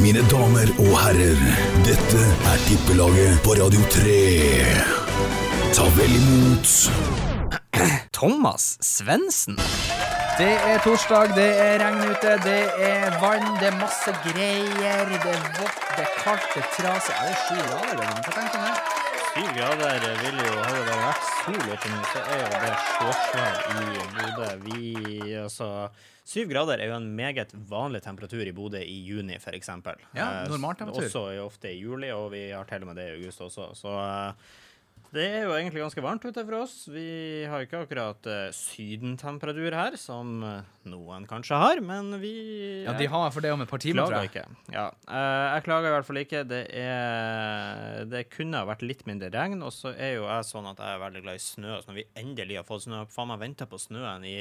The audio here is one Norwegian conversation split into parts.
Mine damer og herrer, dette er Tippelaget på Radio 3. Ta vel imot Thomas Svendsen. Det er torsdag, det er regn ute, det er vann, det er masse greier. Det er vått, det er kaldt, det er trasig. Er det sju grader? Syv grader vil jo Hadde det vært sol nå, så er jo det shortsvær i Bodø. Vi altså Syv grader er jo en meget vanlig temperatur i Bodø i juni, f.eks. Ja, normaltemperatur. Også ofte i juli, og vi har til og med det i august også. Så eh, det er jo egentlig ganske varmt ute for oss. Vi har ikke akkurat uh, sydentemperatur her, som eh, noen kanskje har, men vi Ja, de har for det om et par timer, tror jeg. ikke. Ja. eh, jeg klager i hvert fall ikke. Det, er, det kunne ha vært litt mindre regn. Og så er jo jeg sånn at jeg er veldig glad i snø. Så når vi endelig har fått snø, faen meg venta på snøen i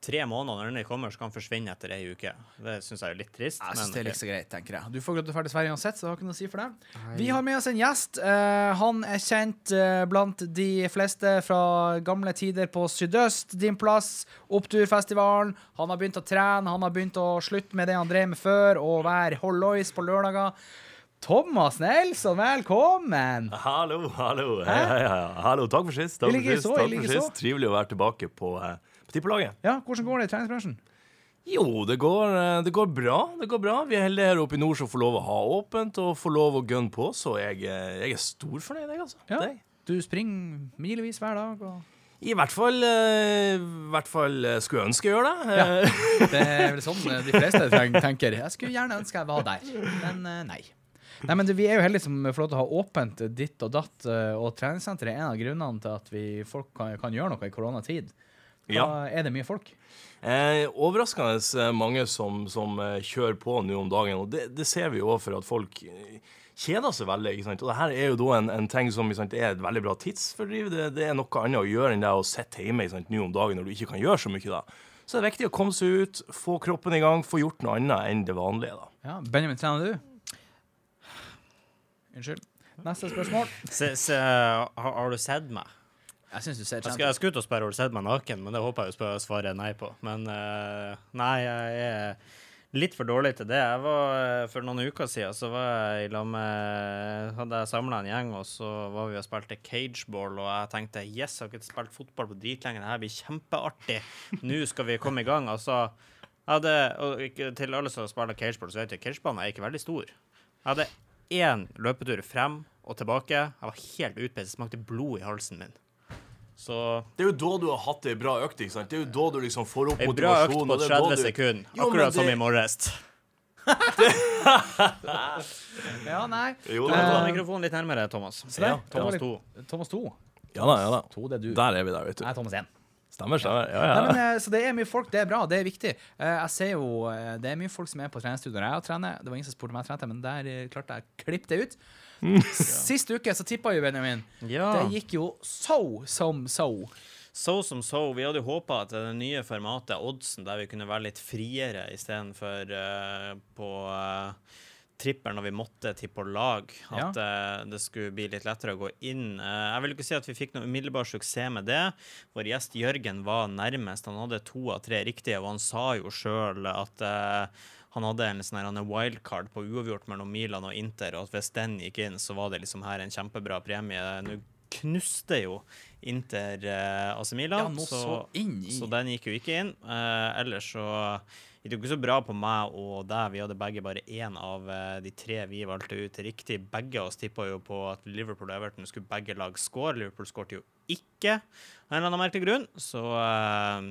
tre måneder, når den kommer, så kan den forsvinne etter ei uke. Det syns jeg er litt trist. Jeg synes men det er ikke like så greit, tenker jeg. Du får gå til ferdig Sverige uansett, så det har ikke noe å si for deg. Vi har med oss en gjest. Eh, han er kjent eh, blant de fleste fra gamle tider på Sydøst, din plass, Oppturfestivalen. Han har begynt å trene, han har begynt å slutte med det han drev med før, og være hollois på lørdager. Thomas Nelson, velkommen! Hallo, hallo. Hei, hei, ja, ja. hallo. Takk for sist. Takk for sist. Takk for sist. Trivelig å være tilbake på, eh, på tippelaget. Ja, hvordan går det i treningsbransjen? Jo, det går, eh, det går bra. Det går bra. Vi er heldige her oppe i nord som får lov å ha åpent og får lov å gunne på, så jeg, eh, jeg er storfornøyd, jeg, altså. Ja. Det. Du springer milevis hver dag. Og... I hvert fall, eh, i hvert fall skulle jeg ønske jeg gjør det. Ja. Det er vel sånn de fleste tenker. Jeg skulle gjerne ønske jeg var der, men nei. Nei, men Vi er jo heldige som får lov til å ha åpent ditt og datt, og treningssenteret er en av grunnene til at vi, folk kan, kan gjøre noe i koronatid. Ja. er det mye folk. Eh, overraskende eh, mange som, som eh, kjører på nå om dagen, og det, det ser vi jo for at folk eh, kjeder seg veldig. ikke sant? Og det her er jo da en, en ting som sant, er et veldig bra tidsfordriv. Det, det er noe annet å gjøre enn det å sitte hjemme ikke sant, nå om dagen når du ikke kan gjøre så mye. da. Så det er viktig å komme seg ut, få kroppen i gang, få gjort noe annet enn det vanlige. da. Ja, Benjamin, trener du? Unnskyld. Neste spørsmål. Se, se, har, har du sett meg? Jeg syns du ser kjent ut. jeg skulle ut og spørre har du sett meg naken, men det håper jeg jo svaret nei på. Men uh, nei, jeg er litt for dårlig til det. Jeg var, eh, For noen uker siden så var jeg i lag med Hadde jeg samla en gjeng, og så var vi og spilte cageball, og jeg tenkte yes, jeg har ikke spilt fotball på dritlenge, det her blir kjempeartig. Nå skal vi komme i gang. Altså, hadde, og til alle som spiller cageball, så vet jeg cagebanen er ikke veldig stor. Jeg hadde én løpetur frem og tilbake. Jeg var helt utpeiset, smakte blod i halsen min. Så Det er jo da du har hatt ei bra økt. ikke sant? Det er jo da du liksom får opp Ei bra økt på og det er da 30 du- sekunder, Jo, men akkurat som i morges. Ja, nei. Jo, Du må ta mikrofonen litt nærmere, Thomas. Ja. Thomas 2. Thomas 2. Ja da, ja da. To, det er du. Der er vi der, vet du. Nei, Thomas 1. Stemmer, stemmer. Ja, Nei, men, eh, så det er mye folk, det er bra, det er viktig. Eh, Jeg ser jo, eh, Det er mye folk som er på treningsstudio når jeg trener. Det var ingen som spurte om jeg trente, men der klarte jeg å klippe det ut. Sist uke så tippa jo Benjamin. Ja. Det gikk jo so som so. So som so. Vi hadde jo håpa at det nye formatet, oddsen, der vi kunne være litt friere istedenfor uh, på uh, trippel når vi måtte tippe på lag, at eh, det skulle bli litt lettere å gå inn. Uh, jeg vil ikke si at vi fikk noe umiddelbar suksess med det. Vår gjest Jørgen var nærmest. Han hadde to av tre riktige, og han sa jo sjøl at eh, han hadde en sånn wildcard på uavgjort mellom Milan og Inter, og hvis den gikk inn, så var det liksom her en kjempebra premie. Nå knuste jo Inter eh, AC Milan, Ja, så, så så den gikk jo ikke inn. Eh, ellers så gikk det jo ikke så bra på meg og deg. Vi hadde begge bare én av eh, de tre vi valgte ut riktig. Begge av oss tippa jo på at Liverpool og Everton skulle begge lag score. Liverpool skårte jo ikke av en eller annen merkelig grunn, så eh,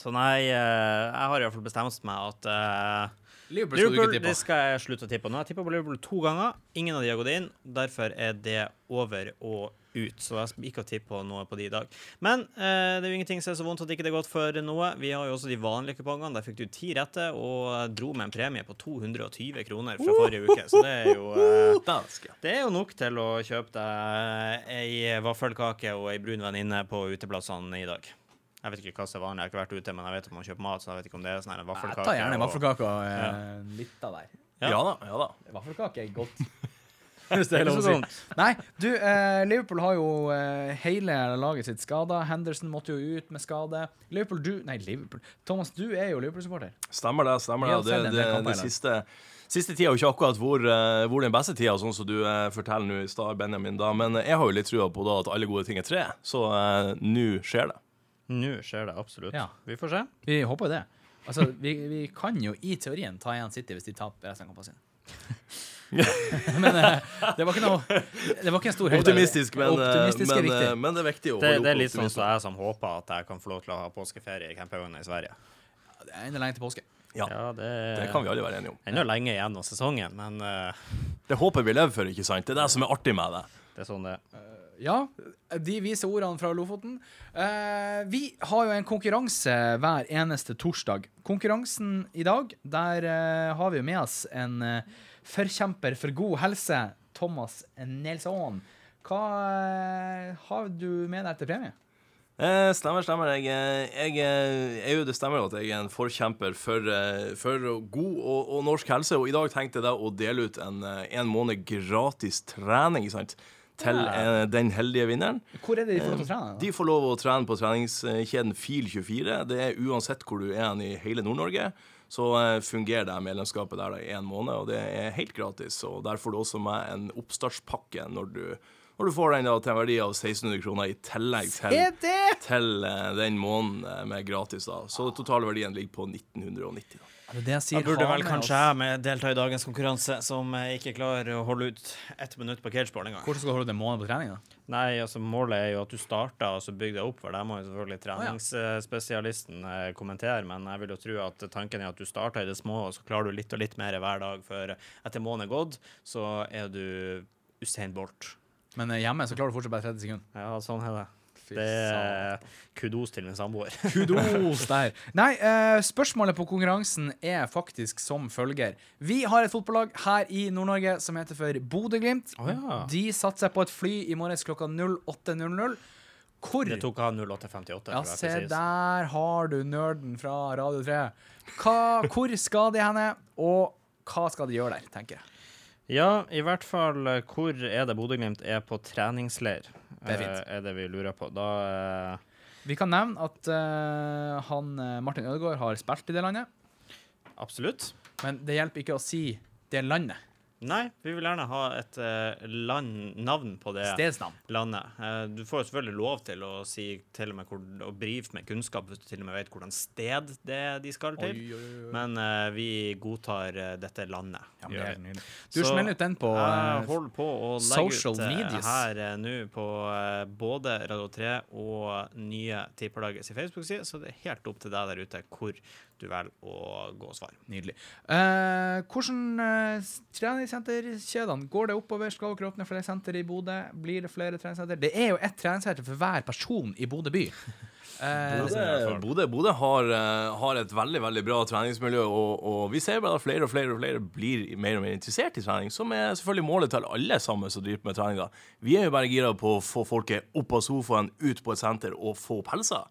Så nei, eh, jeg har i hvert fall bestemt meg at uh, Liverpool skal Liverpool det skal jeg slutte å tippe på. Nå har jeg tippa på Liverpool to ganger. Ingen av de har gått inn. Derfor er det over og ut. Så jeg skal ikke tippe på noe på de i dag. Men uh, det er jo ingenting som er så vondt at ikke det er godt for noe. Vi har jo også de vanlige kupongene. Der fikk du ti rette og dro med en premie på 220 kroner fra forrige uke. Så det er jo uh, det er jo nok til å kjøpe deg ei vaffelkake og ei brun venninne på uteplassene i dag. Jeg vet ikke hva som er vanlig, jeg har ikke vært ute, men jeg vet at man kjøper mat, så jeg vet ikke om det er sånn vaffelkake. Jeg tar gjerne og- vaffelkake og eh, litt av der. Ja. Ja da, ja da. Vaffelkake er godt. Hvis det er lov å si. Nei, du, eh, Liverpool har jo eh, hele laget sitt skada. Henderson måtte jo ut med skade. Liverpool, du Nei, Liverpool. Thomas, du er jo Liverpool-supporter. Stemmer det. stemmer det. Det, er det, det siste, Siste tida er jo ikke akkurat hvor, eh, hvor den beste tida, sånn som du eh, forteller nå i stad, Benjamin. da, Men jeg har jo litt trua på da at alle gode ting er tre, så eh, nå skjer det. Nå skjer det absolutt. Ja. Vi får se. Vi håper jo det. Altså, vi, vi kan jo i teorien ta igjen City hvis de taper resten av kampene sine. men eh, det var ikke noe Det var ikke en stor høyde. Optimistisk, men, eh, Optimistisk er men, viktig. eh, men det er viktig å holde holde det er opp litt sånn som jeg som håper at jeg kan få lov til å ha påskeferie i campingvogna i Sverige. Det er enda lenge til påske. Ja, Ja, det, det kan vi alle være enige om. Ennå lenge igjen av sesongen, men uh, Det håper vi lever for, ikke sant? Det er det som er artig med det. det er sånn det Ja, de viser ordene fra Lofoten. Eh, vi har jo en konkurranse hver eneste torsdag. Konkurransen i dag, der eh, har vi jo med oss en eh, forkjemper for god helse, Thomas Nelsson. Hva eh, har du med deg til premie? Eh, stemmer, stemmer. Jeg, jeg, jeg, eh, er jo, det stemmer at jeg er en forkjemper for, eh, for god og, og norsk helse. Og i dag tenkte jeg da å dele ut en, eh, en måned gratis trening sant? Til eh, den heldige vinneren. Hvor er det de får lov til å trene? da? De får lov å trene på treningskjeden Fil24. Det er uansett hvor du er i hele Nord-Norge. Så eh, fungerer det medlemskapet der i én måned, og det er helt gratis. Og der får du også med en oppstartspakke når du, når du får den da til en verdi av 1600 kroner i tillegg til, til eh, den måneden eh, med gratis. da. Så den totale verdien ligger på 1990. da. Det det jeg sier? Da burde vel kanskje jeg med delta i dagens konkurranse, som eh, ikke klarer å holde ut ett minutt på cageball engang. Hvordan skal du holde ut en måned på trening? da? Nei, altså Målet er jo at du starter og så bygger deg opp, for Det må jo selvfølgelig treningsspesialisten eh, kommentere. Men jeg vil jo tro at tanken er at du starter i det små, og så klarer du litt og litt mer hver dag. For etter måneden er gått, så er du Usain Bolt. Men eh, hjemme så klarer du fortsatt bare 30 sekunder. Ja, sånn er det. Det er kudos til min samboer. Kudos der. Nei, eh, spørsmålet på konkurransen er faktisk som følger. Vi har et fotballag her i Nord-Norge som heter for Bodø-Glimt. Oh, ja. De satte seg på et fly i morges klokka 08.00. Hvor Det tok av 0858. Ja, se der har du nerden fra Radio 3. Hva, hvor skal de henne, og hva skal de gjøre der, tenker jeg. Ja, i hvert fall eh, hvor er det Bodø-Glimt er på treningsleir? Det er eh, er det vi lurer på. Da eh, Vi kan nevne at uh, han Martin Ødegaard har spilt i det landet, Absolutt. men det hjelper ikke å si det landet. Nei, vi vil gjerne ha et land, navn på det Stedsnavn. landet. Du får jo selvfølgelig lov til å si til og med hvor, og brife med kunnskap hvis du til og med vet hvordan sted det er de skal til. Oi, oi, oi. Men uh, vi godtar dette landet. Ja, det er nydelig. Du Så smeller ut den på Jeg eh, holder på å legge ut eh, medias. her eh, nå på eh, både Radio 3 og nye Tipperlagets Facebook-side, så det er helt opp til deg der ute hvor du velger å gå og svare. Nydelig. Eh, hvordan uh, treningssenterkjedene? Går det oppover? Skal dere åpne flere senter i Bodø? Blir det flere treningssenter? Det er jo ett treningssenter for hver person i Bodø by. Eh, Bodø, har, eh, har et veldig veldig bra treningsmiljø, og, og vi ser bare at flere og flere og flere blir mer og mer interessert i trening, som er selvfølgelig målet til alle sammen som driver med trening. da. Vi er jo bare gira på å få folket opp av sofaen, ut på et senter og få pelser.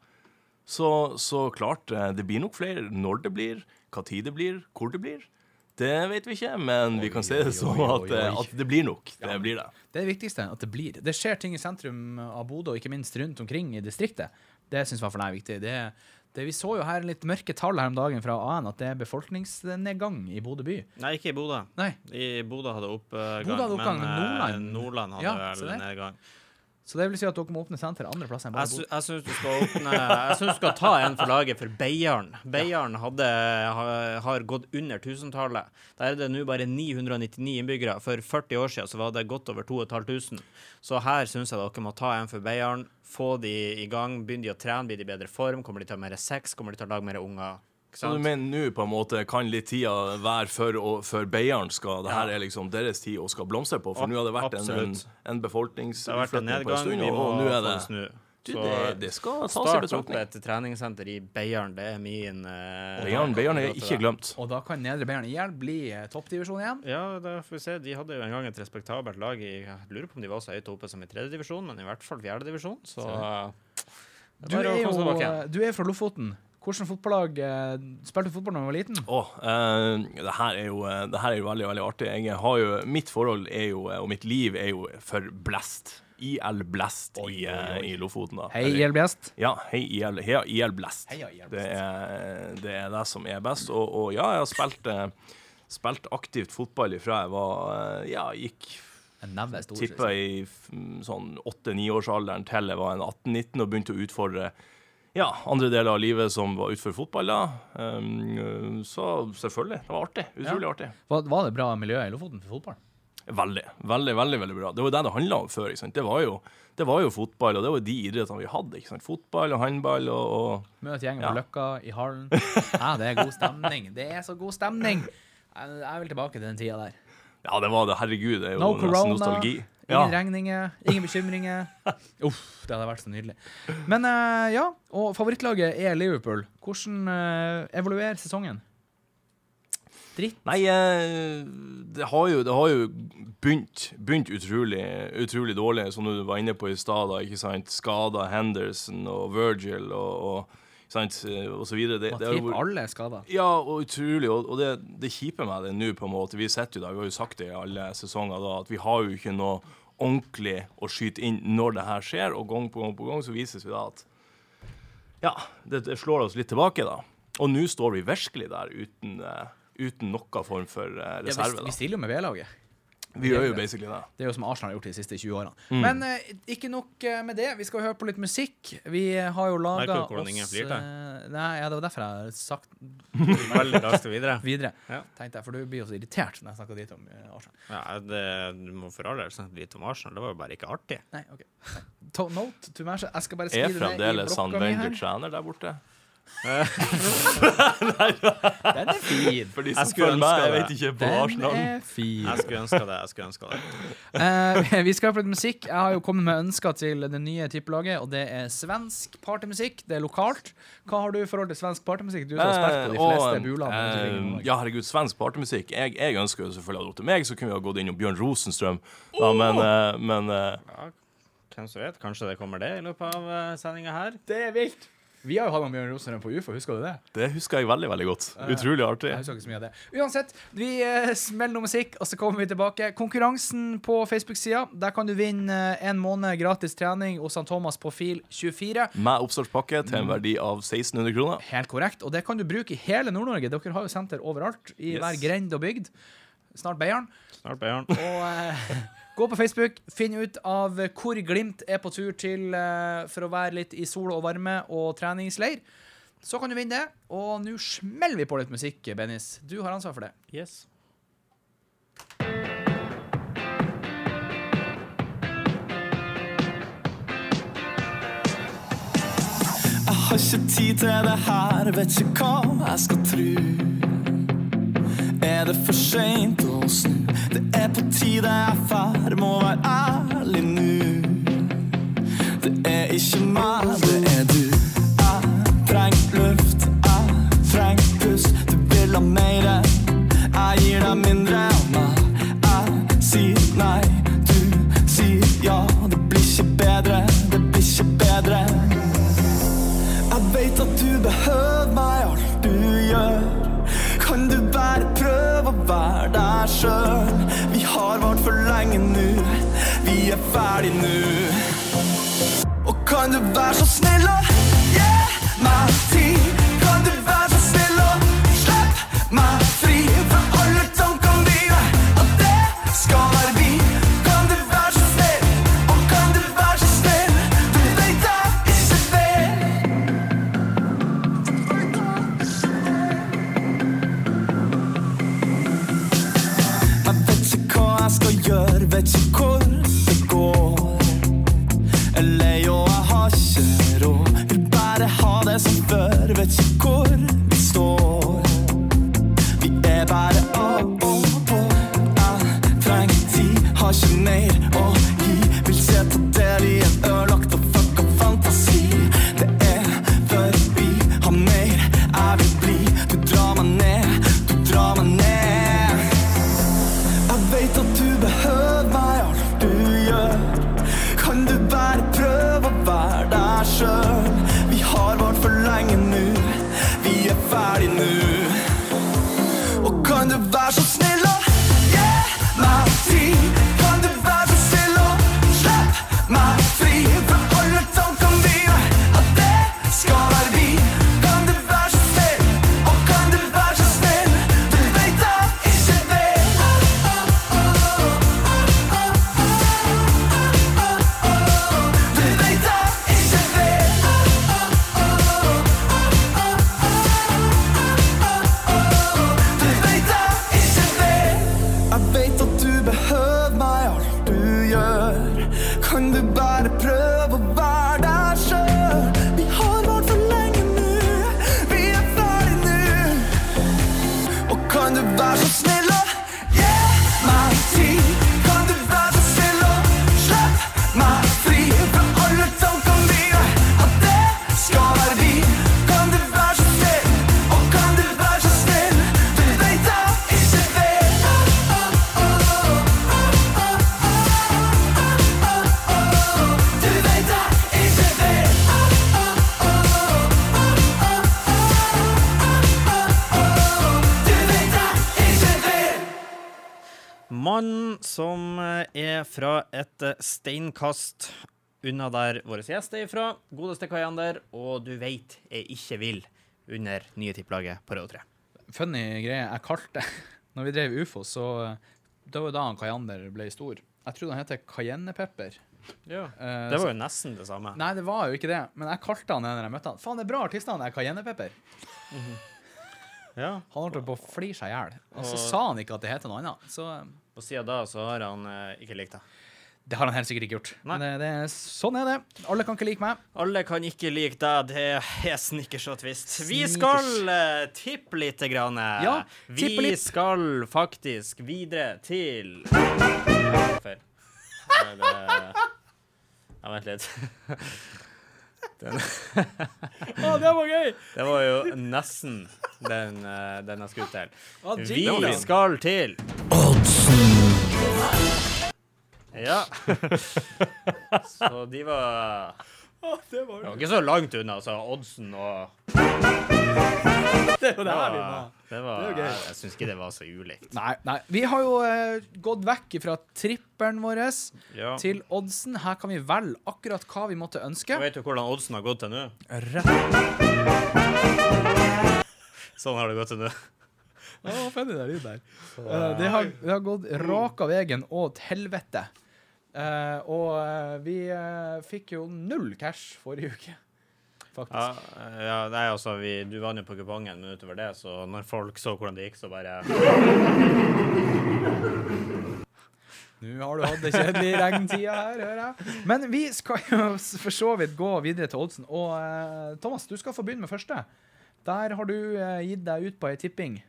Så, så klart, eh, det blir nok flere når det blir, hva tid det blir, hvor det blir. Det vet vi ikke, men vi kan se det som at, eh, at det blir nok. Det blir det. det er det viktigste, at det blir. Det skjer ting i sentrum av Bodø, og ikke minst rundt omkring i distriktet. Det syns i hvert fall jeg er viktig. Det, det, vi så jo her litt mørke tall her om dagen fra AN, at det er befolkningsnedgang i Bodø by. Nei, ikke i Bodø. Nei. I Bodø hadde oppgang, Bodø hadde oppgang, men men eh, Nordland- Nordland hadde Ja, vel nedgang. Så det vil si at dere må åpne senter andre plasser enn bare Bodø. jeg syns du skal åpne Jeg synes du skal ta en for laget for Beiarn. Beiarn har, gått under tusentallet. Der er det nå bare 999 innbyggere. For 40 år siden så var det godt over 2500. Så her syns jeg dere må ta en for Beiarn. Få de i gang. Begynner de å trene, blir de i bedre form? Kommer de til å ha mer sex? Kommer de til å lage mer unger? Så du mener nå på en måte kan litt tida være for, å- for Beiarn skal Det her er liksom deres tid og skal blomstre på, for nå har det vært en, en, en Det har vært en befolkningsutflytting på en stund, og, og nå er det snu. du, Så det, det skal tas i Start opp et treningssenter i Beiarn. Det er min uh, Beiarn, Beiarn er ikke glemt. Og da kan Nedre Beiarn IL bli eh, toppdivisjon igjen. Ja, da får vi se. De hadde jo en gang et respektabelt lag i Jeg lurer på om de var så høyt oppe som i tredjedivisjon, men i hvert fall fjerdedivisjon, så så. det Du er å jo du er fra Lofoten. Hvordan fotballag eh, Spilte du fotball da du var liten? Oh, eh, det her er jo eh, Det her er jo veldig, veldig artig. Jeg har jo, mitt forhold er jo, eh, og mitt liv er jo for Blest. IL Blest i, oi. i Lofoten, da. Hei, IL Bjest. Ja, hei IL, hei, IL Blest. Hei, IL Blest. Det er, det er det som er best. Og, og ja, jeg har spilt, eh, spilt aktivt fotball ifra jeg var eh, Ja, gikk En tippa i sånn åtte-niårsalderen til jeg var en 18-19 og begynte å utfordre ja, andre deler av livet som var utenfor fotball. da. Um, så selvfølgelig. Det var artig. Utrolig artig. Var, var det bra miljø i Lofoten for fotball? Veldig, veldig, veldig veldig bra. Det var jo det det handla om før. ikke sant? Det var, jo, det var jo fotball, og det var de idrettene vi hadde. ikke sant? Fotball og håndball og, og Møte gjengen Ja. på Løkka i hallen. Ja, det er god stemning. Det er så god stemning. Jeg, jeg vil tilbake til den tida der. Ja, det var det. Herregud, det er jo No nesten nostalgi. Ingen Ja. regninger, ingen bekymringer. Uff, det hadde vært så nydelig. Men uh, ja, og favorittlaget er Liverpool. Hvordan uh, evaluerer sesongen? Dritt. Nei, eh, det har jo, det har jo begynt, begynt utrolig, utrolig dårlig, som du var inne på i stad. Skada Henderson og Virgil og, og, sant? og så videre. Det, det jo alle skada. Ja, og utrolig. Og, og det, det kjipe meg det nå, på en måte. Vi sitter jo der, vi har jo sagt det i alle sesonger, da, at vi har jo ikke noe ordentlig å skyte inn når det her skjer, og gang på gang på gang så vises vi da at ja, det, det slår oss litt tilbake, da. Og nå står vi virkelig der uten, uh, uten noen form for eh, Ja, vi, vi stiller jo med B-laget. Vi gjør jo basically det. Det er jo som Arsenal har gjort de siste 20 årene. Mm. Men eh, ikke nok eh, med det. Vi skal høre på litt musikk. Vi har jo laga oss hvordan ingen flirte? eh, Nei, ja, det var derfor jeg har sagt Veldig raskt videre. videre. Ja. Tenkte jeg, For du blir jo så irritert når jeg snakker dritt om eh, Arsenal. Ja, det, du må for all del snakke litt om Arsenal. Det var jo bare ikke artig. Nei, OK. To note to Manchester. Jeg skal bare Er skrive det ned i fremdeles han blokka mi Wenger her. trener der borte? Den er fin. For de Jeg som skulle følger meg, jeg ønske vet det. ikke på Den Arsenal. er fin. Jeg skulle ønska det. jeg skulle ønska det. uh, vi skal høre på litt musikk. Jeg har jo kommet med ønsker til det nye tippelaget, og det er svensk partymusikk. Det er lokalt. Hva har du i forhold til svensk partymusikk? Du som har spilt på de Eh, fleste bulene. Uh, Nord-Norge. ja, herregud, svensk partymusikk. Jeg, jeg ønsker jo selvfølgelig å til meg, så kunne vi ha gått innom Bjørn Rosenstrøm. Da, men eh, men eh, Ja, hvem som vet? Kanskje det kommer det i løpet av uh, sendinga her? Det er vilt! Vi har jo hatt med Bjørn Rosenstrøm på UFO, husker du det? det husker jeg veldig, veldig godt. Utrolig artig. Jeg husker ikke så mye av det. Uansett, vi eh, smeller noe musikk, og så kommer vi tilbake. Konkurransen på Facebook-sida, der kan du vinne eh, en måned gratis trening hos han Thomas på fil 24. Med oppstartspakke til en Mm. verdi av 1600 kroner. Helt korrekt. Og det kan du bruke i hele Nord-Norge. Dere har jo senter overalt, i Yes. hver grend og bygd. Snart Beiarn. Snart Beiarn. Og eh, gå på Facebook, finn ut av hvor Glimt er på tur til eh, for å være litt i sol og varme og treningsleir. Så kan du vinne det. Og nå smeller vi på litt musikk, Bennis. Du har ansvar for det. Yes. Jeg har ikke tid til det her, vet ikke hva jeg skal tru. Er det for seint å snu? Det er på tide jeg fær, må være ærlig nu. Det er ikke meg, det er du. Jeg trenger luft, jeg trenger pust. Du vil ha meire, jeg gir deg mindre av meg. Jeg sier nei, du sier ja. Det blir ikke bedre, det blir ikke bedre. Jeg vet at du behøver meg alt du gjør. Å være deg sjøl? Vi har vart for lenge nå, vi er ferdig nå. Og kan du være så snill å gi meg tid? Er fra et eh, steinkast unna der vår gjest er ifra, godeste Kajander, og du veit jeg ikke vil under nye tipplaget på Rød 3. Funny greie. Jeg kalte Når vi drev ufo, så Det var jo da han Kajander ble stor. Jeg trodde han het cayennepepper. Ja. Uh, Det var jo nesten det samme. Nei, det var jo ikke det. Men jeg kalte han det når jeg møtte han. Faen, det er bra artistnavn, det er cayennepepper. Ja. Han holdt på å fly seg i hjel. Og så Og- sa han ikke at det heter noe annet. Så eh, Og siden da så har han eh, ikke likt det. det har han helt sikkert ikke gjort. Nei. Men det, det, er- sånn er det. Alle kan ikke like meg. Alle kan ikke like deg, det er snickers og twist. Vi Snickers. skal uh, tippe lite grann. Ja, Vi tippe litt. skal faktisk videre til Feil. Det Ja, vent litt. Å, det var gøy! Det var jo nesten den, eh, den jeg skulle til. Ah, Vi skal til Ja. Så de var det var ikke så langt unna, altså. Oddsen og det, var det her vi var. det var, Det er gøy. jeg syns ikke det var så ulikt. Nei, nei. Vi har jo eh, gått vekk fra trippelen vår Ja. til oddsen. Her kan vi velge akkurat hva vi måtte ønske. Vet du hvordan oddsen har gått til nå? Rett. Sånn har det gått til nå. Funny det lyden der. Uh, det, har, det har gått raka veien og til helvete. Uh, og uh, vi eh, fikk jo null cash forrige uke, faktisk. Ja, ja, nei, altså, vi, du vant jo på kupongen, men utover det, så når folk så hvordan det gikk, så bare Nå har du hatt det kjedelig i regntida her, hører jeg. Men vi skal jo for så vidt gå videre til oddsen. Og eh, Thomas, du skal få begynne med første. Der har du eh, gitt deg ut på ei tipping.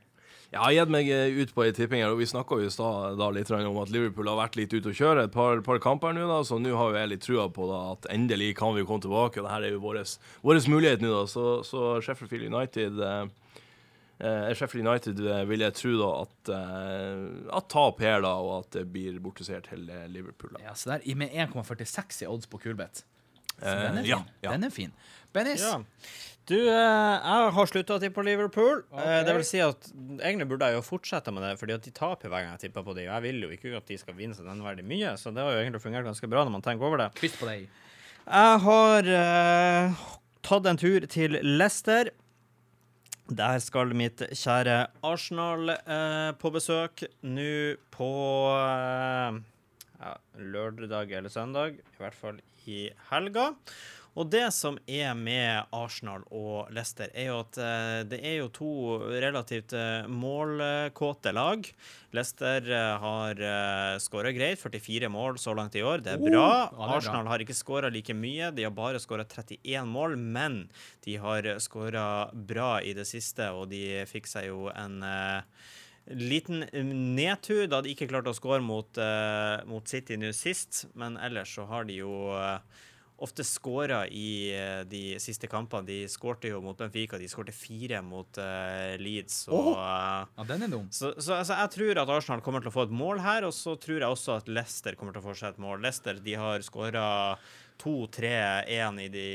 Jeg har gitt meg eh, ut på ei tipping her, og vi snakka jo i stad litt om at Liverpool har vært litt ute å kjøre et par, par kamper nå, da, så nå har jo jeg litt trua på da, at endelig kan vi komme tilbake. og det her er jo vår mulighet nå, da. Så, så Sheffield United eh, eh, Sheffield United eh, vil jeg tro da at, at tap her, da, og at det blir borteseier til Liverpool. da. Ja, så der, Med 1,46 i odds på Kulbeth. Så den er Eh, ja, fin. ja. Den er fin. Bennis, Ja. Du, eh, jeg har slutta å tippe på Liverpool. Okay. Det vil si at egentlig burde jeg jo fortsette med det, fordi at de taper hver gang jeg tipper på dem. Og jeg vil jo ikke at de skal vinne seg den veldig mye, så det har jo egentlig fungert ganske bra når man tenker over det. Kvist på deg. Jeg har uh, tatt en tur til Leicester. Der skal mitt kjære Arsenal eh, på besøk nå på eh, ja, lørdag eller søndag, i hvert fall i helga. Og det som er med Arsenal og Leicester, er jo at eh, det er jo to relativt eh, målkåte lag. Leicester uh, har skåra greit, 44 mål så langt i år. Det er Oh, bra. Arsenal har ikke skåra like mye. De har bare skåra 31 mål, men de har skåra bra i det siste, og de fikk seg jo en eh, liten nedtur da de ikke klarte å skåre mot, eh, mot City nå sist, men ellers så har de jo eh, ofte skåra i eh, de siste kampene. De skårte jo mot Benfica, de skårte fire mot uh, Leeds. Og, Åh. eh, Ja, den er dum. så, så altså, jeg tror at Arsenal kommer til å få et mål her, og så tror jeg også at Leicester kommer til å få seg et mål. Leicester de har skåra 2-3-1 i de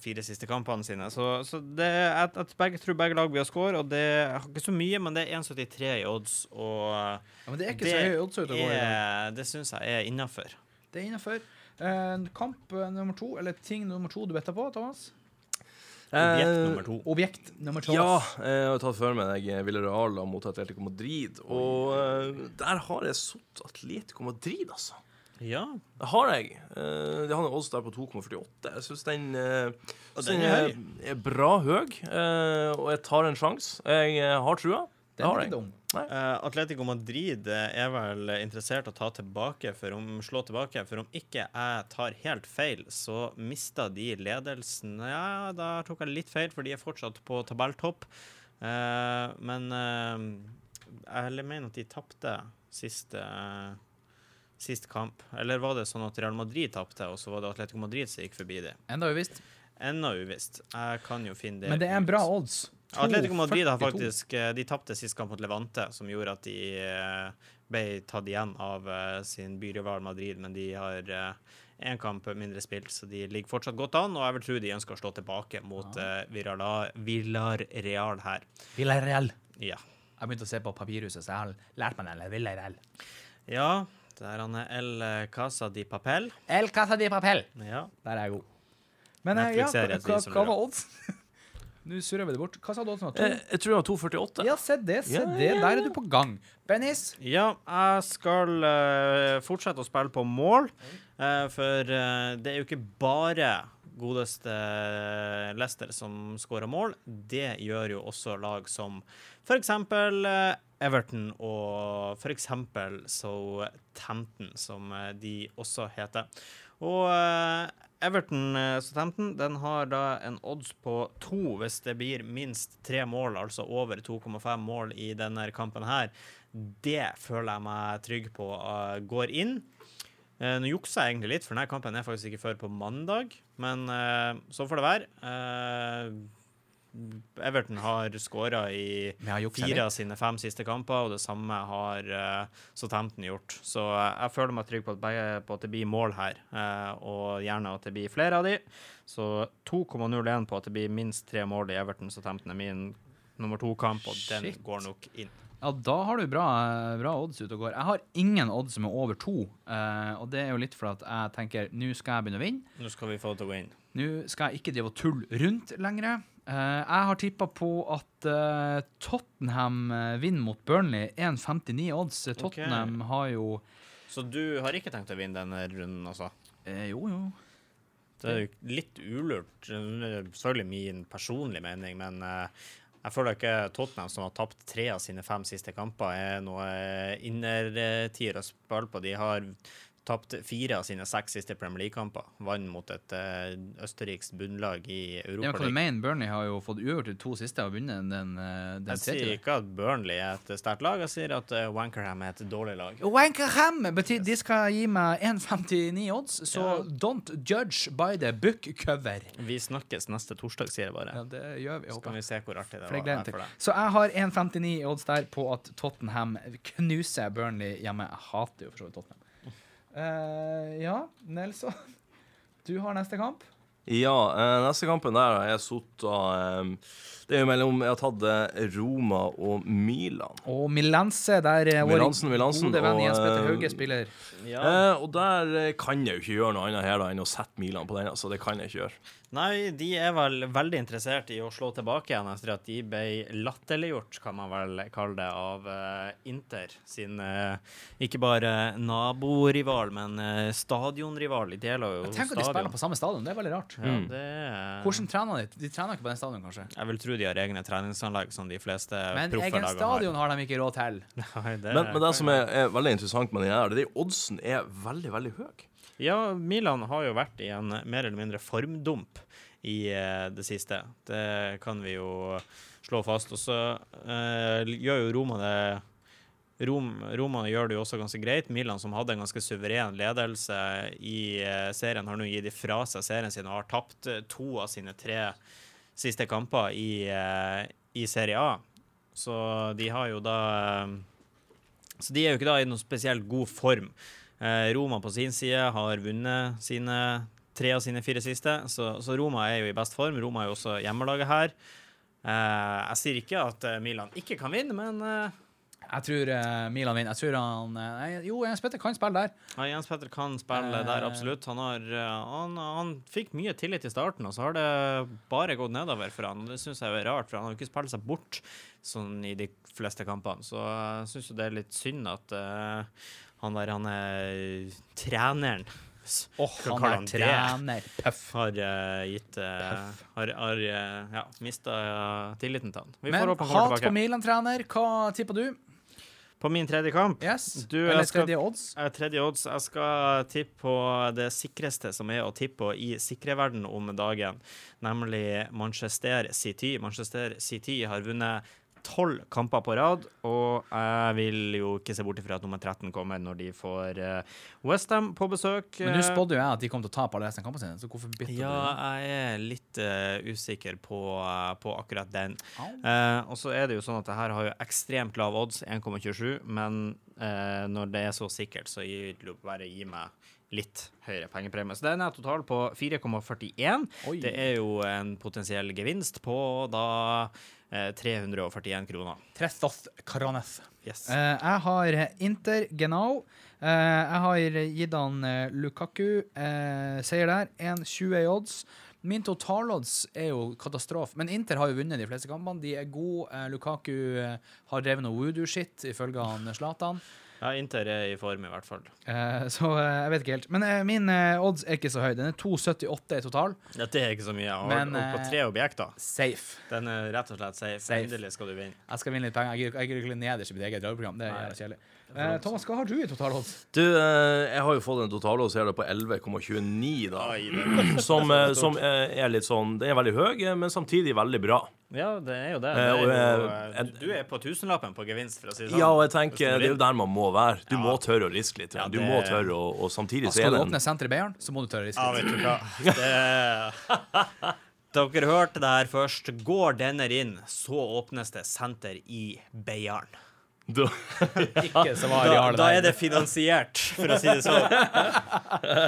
fire siste kampene sine. Så, så det, jeg, jeg begge, tror begge lag blir å score, og det er ikke så mye, men det er 1,73 i odds, og Ja, men det er ikke så høy odds ute å gå i er, det syns jeg er innafor. Det er innafor. Eh, kamp eh, nummer to, eller ting nummer to du betta på, Thomas? Objekt Eh, nummer to. Objekt nummer to. Ja, jeg har tatt for meg deg Villarreal mot Atletico Madrid, og eh, der har jeg satt Atletico Madrid, altså. Ja. Det har jeg. Eh, det har en odds der på 2,48. Jeg syns den, eh, synes den er bra høy, eh, og jeg tar en sjanse. Jeg eh, har trua. Det har jeg. Eh, Atletico Madrid eh, er vel interessert å ta tilbake for om, slå tilbake, for om ikke jeg tar helt feil, så mista de ledelsen. Ja, da tok jeg litt feil, for de er fortsatt på tabelltopp. Uh, men uh, jeg mener at de tapte sist, sist kamp. Eller var det sånn at Real Madrid tapte, og så var det Atletico Madrid som gikk forbi dem? Enda uvisst. Enda uvisst. Jeg kan jo finne det Men det er en bra odds. Atletico Madrid har faktisk eh, De tapte sist kamp mot Levante, som gjorde at de eh, ble tatt igjen av eh, sin byrival Madrid, men de har én kamp mindre spilt, så de ligger fortsatt godt an. Og jeg vil tro de ønsker å slå tilbake mot uh, Villarreal her. Villarreal. Ja. Jeg begynte å se på Papirhuset, så jeg har lært meg den. Villarreal. Ja, der han er El Casa di Papel. El Casa di Papel. Ja. Der er jeg god. Men ja, hva, hva, var odds? Nå surrer vi det bort. Hva sa du Sånn, var? Eh, jeg tror det var 2,48. Ja, se det, se Ja, det. Der er du på gang. Bennis? Ja, jeg skal uh, fortsette å spille på mål, Uh, for uh, det er jo ikke bare godeste Leicester som skårer mål. Det gjør jo også lag som f.eks. Uh, Everton og f.eks. Southampton, som de også heter. Og Everton eh, Southampton den har da en odds på to hvis det blir minst tre mål, altså over 2,5 mål i denne kampen her. Det føler jeg meg trygg på uh, går inn. Uh, nå juksa jeg egentlig litt, for denne kampen er faktisk ikke før på mandag. Men uh, så får det være. Eh, Everton har skåra i fire av sine fem siste kamper, og det samme har uh, Southampton gjort. Så uh, jeg føler meg trygg på at, begge, på at det blir mål her, uh, og gjerne at det blir flere av de. Så 2,01 på at det blir minst tre mål i Everton Southampton er min nummer to-kamp, og den går nok inn. Ja, da har du bra, bra odds ute og går. Jeg har ingen odds som er over to, Uh, og det er jo litt for at jeg tenker nå skal jeg begynne å vinne. Nå skal vi få det til å gå inn. Nå skal jeg ikke drive og tulle rundt lenger. Eh, jeg har tippa på at eh, Tottenham eh, vinner mot Burnley. 1,59 odds. Tottenham Tottenham har jo Så du har ikke tenkt å vinne denne runden, altså? eh, Jo, jo. Det er jo litt ulurt. Selvfølgelig min personlige mening, men jeg føler ikke Tottenham, som har tapt tre av sine fem siste kamper, er noe innertier å spille på. De har tapt fire av sine seks siste Premier League-kamper. Vant mot et uh, østerriksk bunnlag i Europa. Ja, hva du mener? Burnley har jo fått uavgjort de to siste og vunnet den, eh, den Jeg sier ikke at Burnley er et sterkt lag, jeg sier at uh, Wankerham er et dårlig lag. Wankerham betyr de skal gi meg 1,59 odds, så Ja. don't judge by the book cover. Vi snakkes neste torsdag, sier jeg bare. Ja, det gjør vi. Så kan vi se hvor artig det var for deg. Så jeg har 1,59 odds der på at Tottenham knuser Burnley hjemme. Jeg hater jo for så vidt Tottenham. Eh, ja, Nelson. Du har neste kamp. Ja, eh, neste kampen der har jeg sittet eh, Det er jo mellom Jeg har tatt Roma og Milan. Og Milense, der vår Milansen, Milansen, gode venn Jens Petter eh, Hauge spiller. Ja. Og der kan jeg jo ikke gjøre noe annet her da enn å sette Milan på den. Altså, det kan jeg ikke gjøre. Nei, de er vel veldig interessert i å slå tilbake igjen etter at de ble latterliggjort, kan man vel kalle det, av uh, Inter sin uh, ikke bare naborival, men uh, stadionrival. De deler jo Tenk at de spiller på samme stadion, det er veldig rart. Ja, Mm. det er Hvordan trener de? De trener ikke på den stadion, kanskje? Jeg vil tro de har egne treningsanlegg som de fleste Men egen stadion har de ikke råd til. Nei, det Men, men det som er, er veldig interessant med den her, det er at oddsen er veldig, veldig høy. Ja, Milan har jo vært i en mer eller mindre formdump i eh, det siste. Det kan vi jo slå fast. Og så eh, gjør jo Roma det Rom, Roma gjør det jo også ganske greit. Milan, som hadde en ganske suveren ledelse i eh, serien, har nå gitt ifra seg serien sin og har tapt eh, to av sine tre siste kamper i, eh, i Serie A. Så de har jo da eh, Så de er jo ikke da i noen spesielt god form. Eh, Roma på sin side har vunnet sine tre av sine fire siste, så, så Roma er jo i best form. Roma er jo også hjemmelaget her. Eh, jeg sier ikke at eh, Milan ikke kan vinne, men Jeg tror Milan vinner. Jeg tror han nei, Jo, Jens Petter kan spille der. ja, Jens Petter kan spille der, absolutt. Han, har, han, han fikk mye tillit i starten, og så har det bare gått nedover for han. Det syns jeg er rart, for han har ikke spilt seg bort sånn i de fleste kampene. Så jeg syns det er litt synd at eh, han der, han er treneren Oh, han er han trener. Puff. har uh, gitt uh, Har, har uh, ja, mista tilliten til han. Vi Men hat på. Milan-trener. Hva tipper du? På min tredje kamp Yes? Du, Eller skal- tredje odds? Eh, Tredje odds. Jeg skal tippe på det sikreste som er å tippe på i sikre verden om dagen, nemlig Manchester City. Manchester City har vunnet tolv kamper på rad, og jeg vil jo ikke se bort ifra at nummer 13 kommer når de får uh, Westham på besøk. Men nå Eh, spådde jo jeg at de kom til å tape alle resten av kampene sine, så hvorfor bytter Ja, du? jeg er litt uh, usikker på, uh, på akkurat den. Oh. Uh, og så er det jo sånn at det her har jo ekstremt lav odds, 1,27, men eh, når det er så sikkert, så gir det bare gi meg litt høyere pengepremie. Så den er total på 4,41. Det er jo en potensiell gevinst på da eh, 341 kroner. Trestas Caranes. Yes. Eh, jeg har Inter Genau. Eh, jeg har gitt han eh, Lukaku. Eh, seier der. 1,20 i odds. Min totalodds er jo katastrofe. Men Inter har jo vunnet de fleste kampene. De er gode. Eh, Lukaku har drevet noe voodoo-shit, ifølge han Zlatan. Ja, Inter er i form, i hvert fall. Eh, så eh, jeg vet ikke helt. Men eh, min eh, odds er ikke så høy. Den er 2,78 i total. Ja, det er ikke så mye. Har Men, holdt på eh, tre objekter. Safe. Den er rett og slett safe. Safe. Endelig skal du vinne. Jeg skal vinne litt penger. Jeg gidder- ikke ikke nederst i mitt eget radioprogram. Det er kjedelig. Eh, Thomas, hva har du i totalodds? Du, eh, jeg har jo fått en totalodds her på 11,29, da. Som, eh, som eh, er litt sånn Den er veldig høy, eh, men samtidig veldig bra. Ja, det er jo det. Eh, det er jo, du, du er på tusenlappen på gevinst, for å si det sånn. Ja, og jeg tenker det er jo der man må være. Du Ja. må tørre å riske litt. Du må tørre, å, og samtidig så Skal er du det en åpne senter i Beiarn, så må du tørre å riske Ja, riske. vet du hva. Det Dere hørte det her først. Går denne inn, så åpnes det senter i Beiarn. Da- var Da, da er det finansiert, for å si det sånn.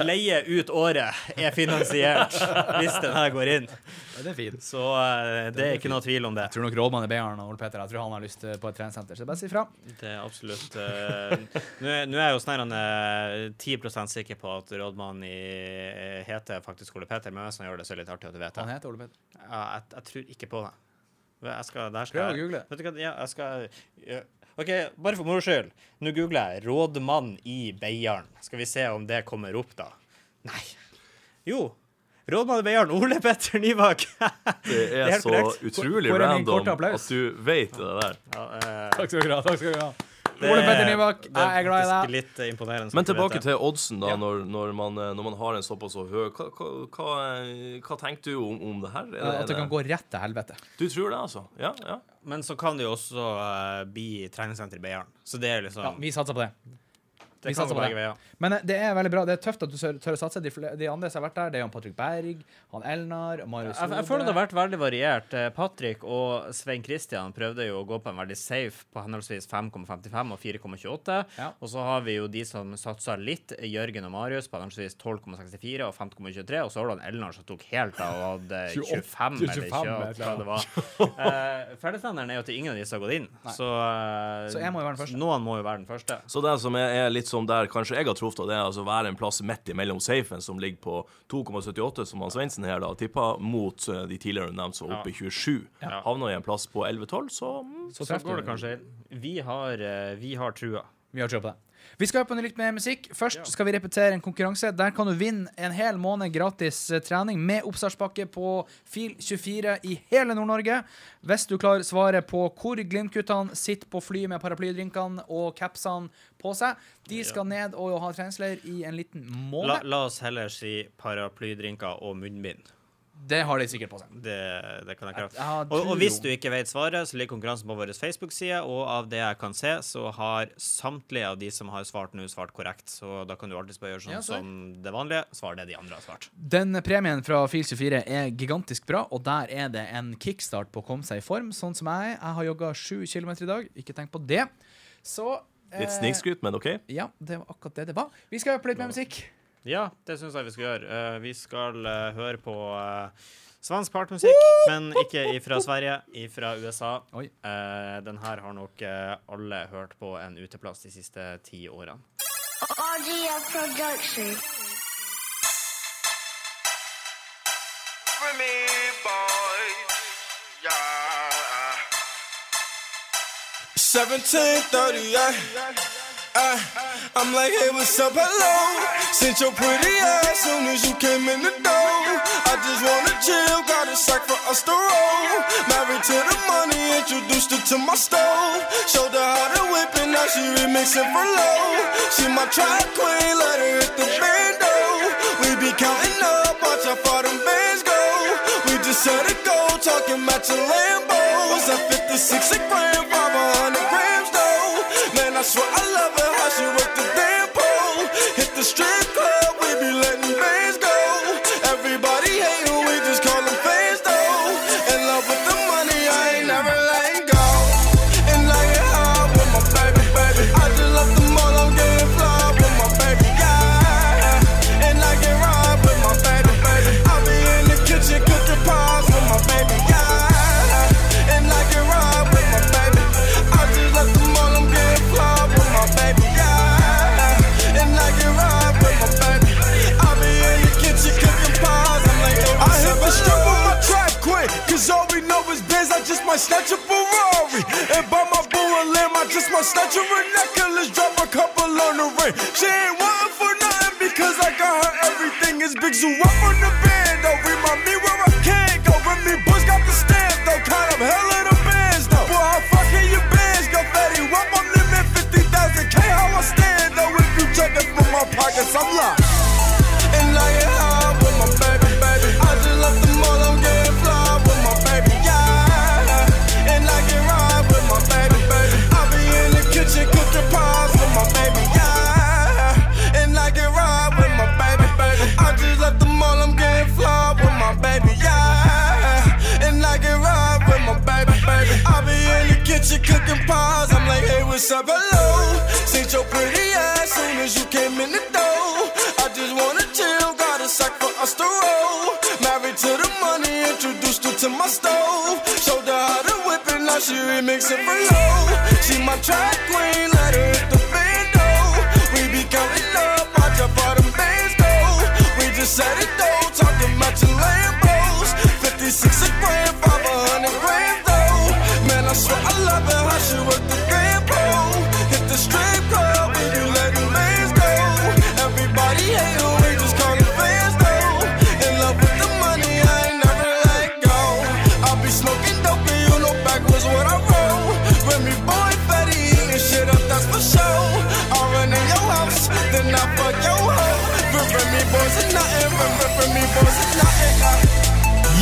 Leie ut året er finansiert hvis den her går inn. Ja, det er fint. Så uh, det er ikke noe tvil om det. Jeg tror nok rådmannen i Beiarn og Ole Peter Jeg tror han har lyst eh, på et treningssenter, så bare si fra. Det er absolutt uh, Nå er, er jeg jo snarere eh, 10% sikker på at rådmannen i, eh, heter faktisk Ole Peter, men hvis han gjør det, så er det litt artig at du vet Han heter Ole Peter. Ja, jeg, jeg tror ikke på det. Jeg skal, der skal Prøv å google. Vet du hva, ja, jeg skal ja. OK, bare for moro skyld. Nå googler jeg 'rådmann i Beiarn'. Skal vi se om det kommer opp, da. Nei. Jo. Rådmann i Beiarn, Ole Petter Nybakk. Det er er så korrekt. utrolig random at du vet det der. ja, eh, Takk skal du ha. takk skal du ha det- Ole Petter Nybakk, jeg er glad i deg. Litt eh, imponerende. Men tilbake til oddsen, da, når, når, man, eh, når man har en såpass så høy Hva, hva, hva, hva tenker du om, om det her? Er Ja, At det kan gå rett til helvete. Du tror det, altså? Ja? ja. Men så kan det jo også uh, bli treningssenter i Beiarn. Så det er liksom Ja, vi satser på det. Det vi kan satser gå på det. veier. Men eh, det er veldig bra. Det er tøft at du tør, å satse. De, de andre som har vært der, det er Jan Patrick Berg, han Elnar, Marius Jeg, jeg føler det har vært veldig variert. Eh, Patrick og Svein Kristian prøvde jo å gå på en veldig safe på henholdsvis 5,55 og 4,28. Ja. Og så har vi jo de som satsa litt, Jørgen og Marius på henholdsvis 12,64 og 5,23. Og så har du han Elnar som tok helt av og hadde 25, 25 eller 25, 20, hva det var. Uh, Fellesnevneren er jo at ingen av disse har gått inn. Så, uh, Så jeg må jo være den første. Noen må jo være den første. Så det som er, er litt som der kanskje jeg har truffet, det er altså være en plass midt imellom safen, som ligger på 2,78, som han Svendsen her da tippa, mot eh, de tidligere nevnte som oppe i 27. Ja. Havner i en plass på 11-12, så mm, Så Så går det kanskje inn. Vi har, eh, vi har trua. Vi har trua på det. Vi skal høre på noe litt med musikk. Først skal vi repetere en konkurranse. Der kan du vinne en hel måned gratis eh, trening med oppstartspakke på FIL24 i hele Nord-Norge. Hvis du klarer svaret på hvor Glimt-guttene sitter på flyet med paraplydrinkene og capsene på seg. De skal ned og ha treningsleir i en liten La, måned. la oss heller si paraplydrinker og munnbind. Det har de sikkert på seg. Det, det kan jeg Jeg Og, og hvis du ikke vet svaret, så ligger konkurransen på vår Facebook-side, og av det jeg kan se, så har samtlige av de som har svart nå, svart korrekt. Så da kan du alltid bare gjøre sånn Ja, som det vanlige. Svar det de andre har svart. Den premien fra FIL24 er gigantisk bra, og der er det en kickstart på å komme seg i form, sånn som jeg. Jeg har jogga sju kilometer i dag. Ikke tenk på det. Så eh, litt snikskryt, men OK. Ja, det var akkurat det det var. Vi skal høre på litt mer musikk. Ja, det syns jeg vi skal gjøre. Uh, vi skal uh, høre på uh, svensk partmusikk, men ikke ifra Sverige, ifra USA. Oi. Uh, den her har nok alle hørt på en uteplass de siste ti årene. RGF Production. for me, boy. Yeah. 1738. Uh, I'm like, hey, what's up, hello? Sent your pretty ass soon as you came in the door. I just wanna chill, got a sack for us to roll. Married to the money, introduced her to my stove. Showed her how to whip it, now she remixing for low. She my track queen, let her hit the bando. We be counting up, watch how far them bands go. We just set it go, talking matching Lambos. At 56 a gram, 500 grams though. Man, I swear I love her, how she work the damn pole. Hit the strip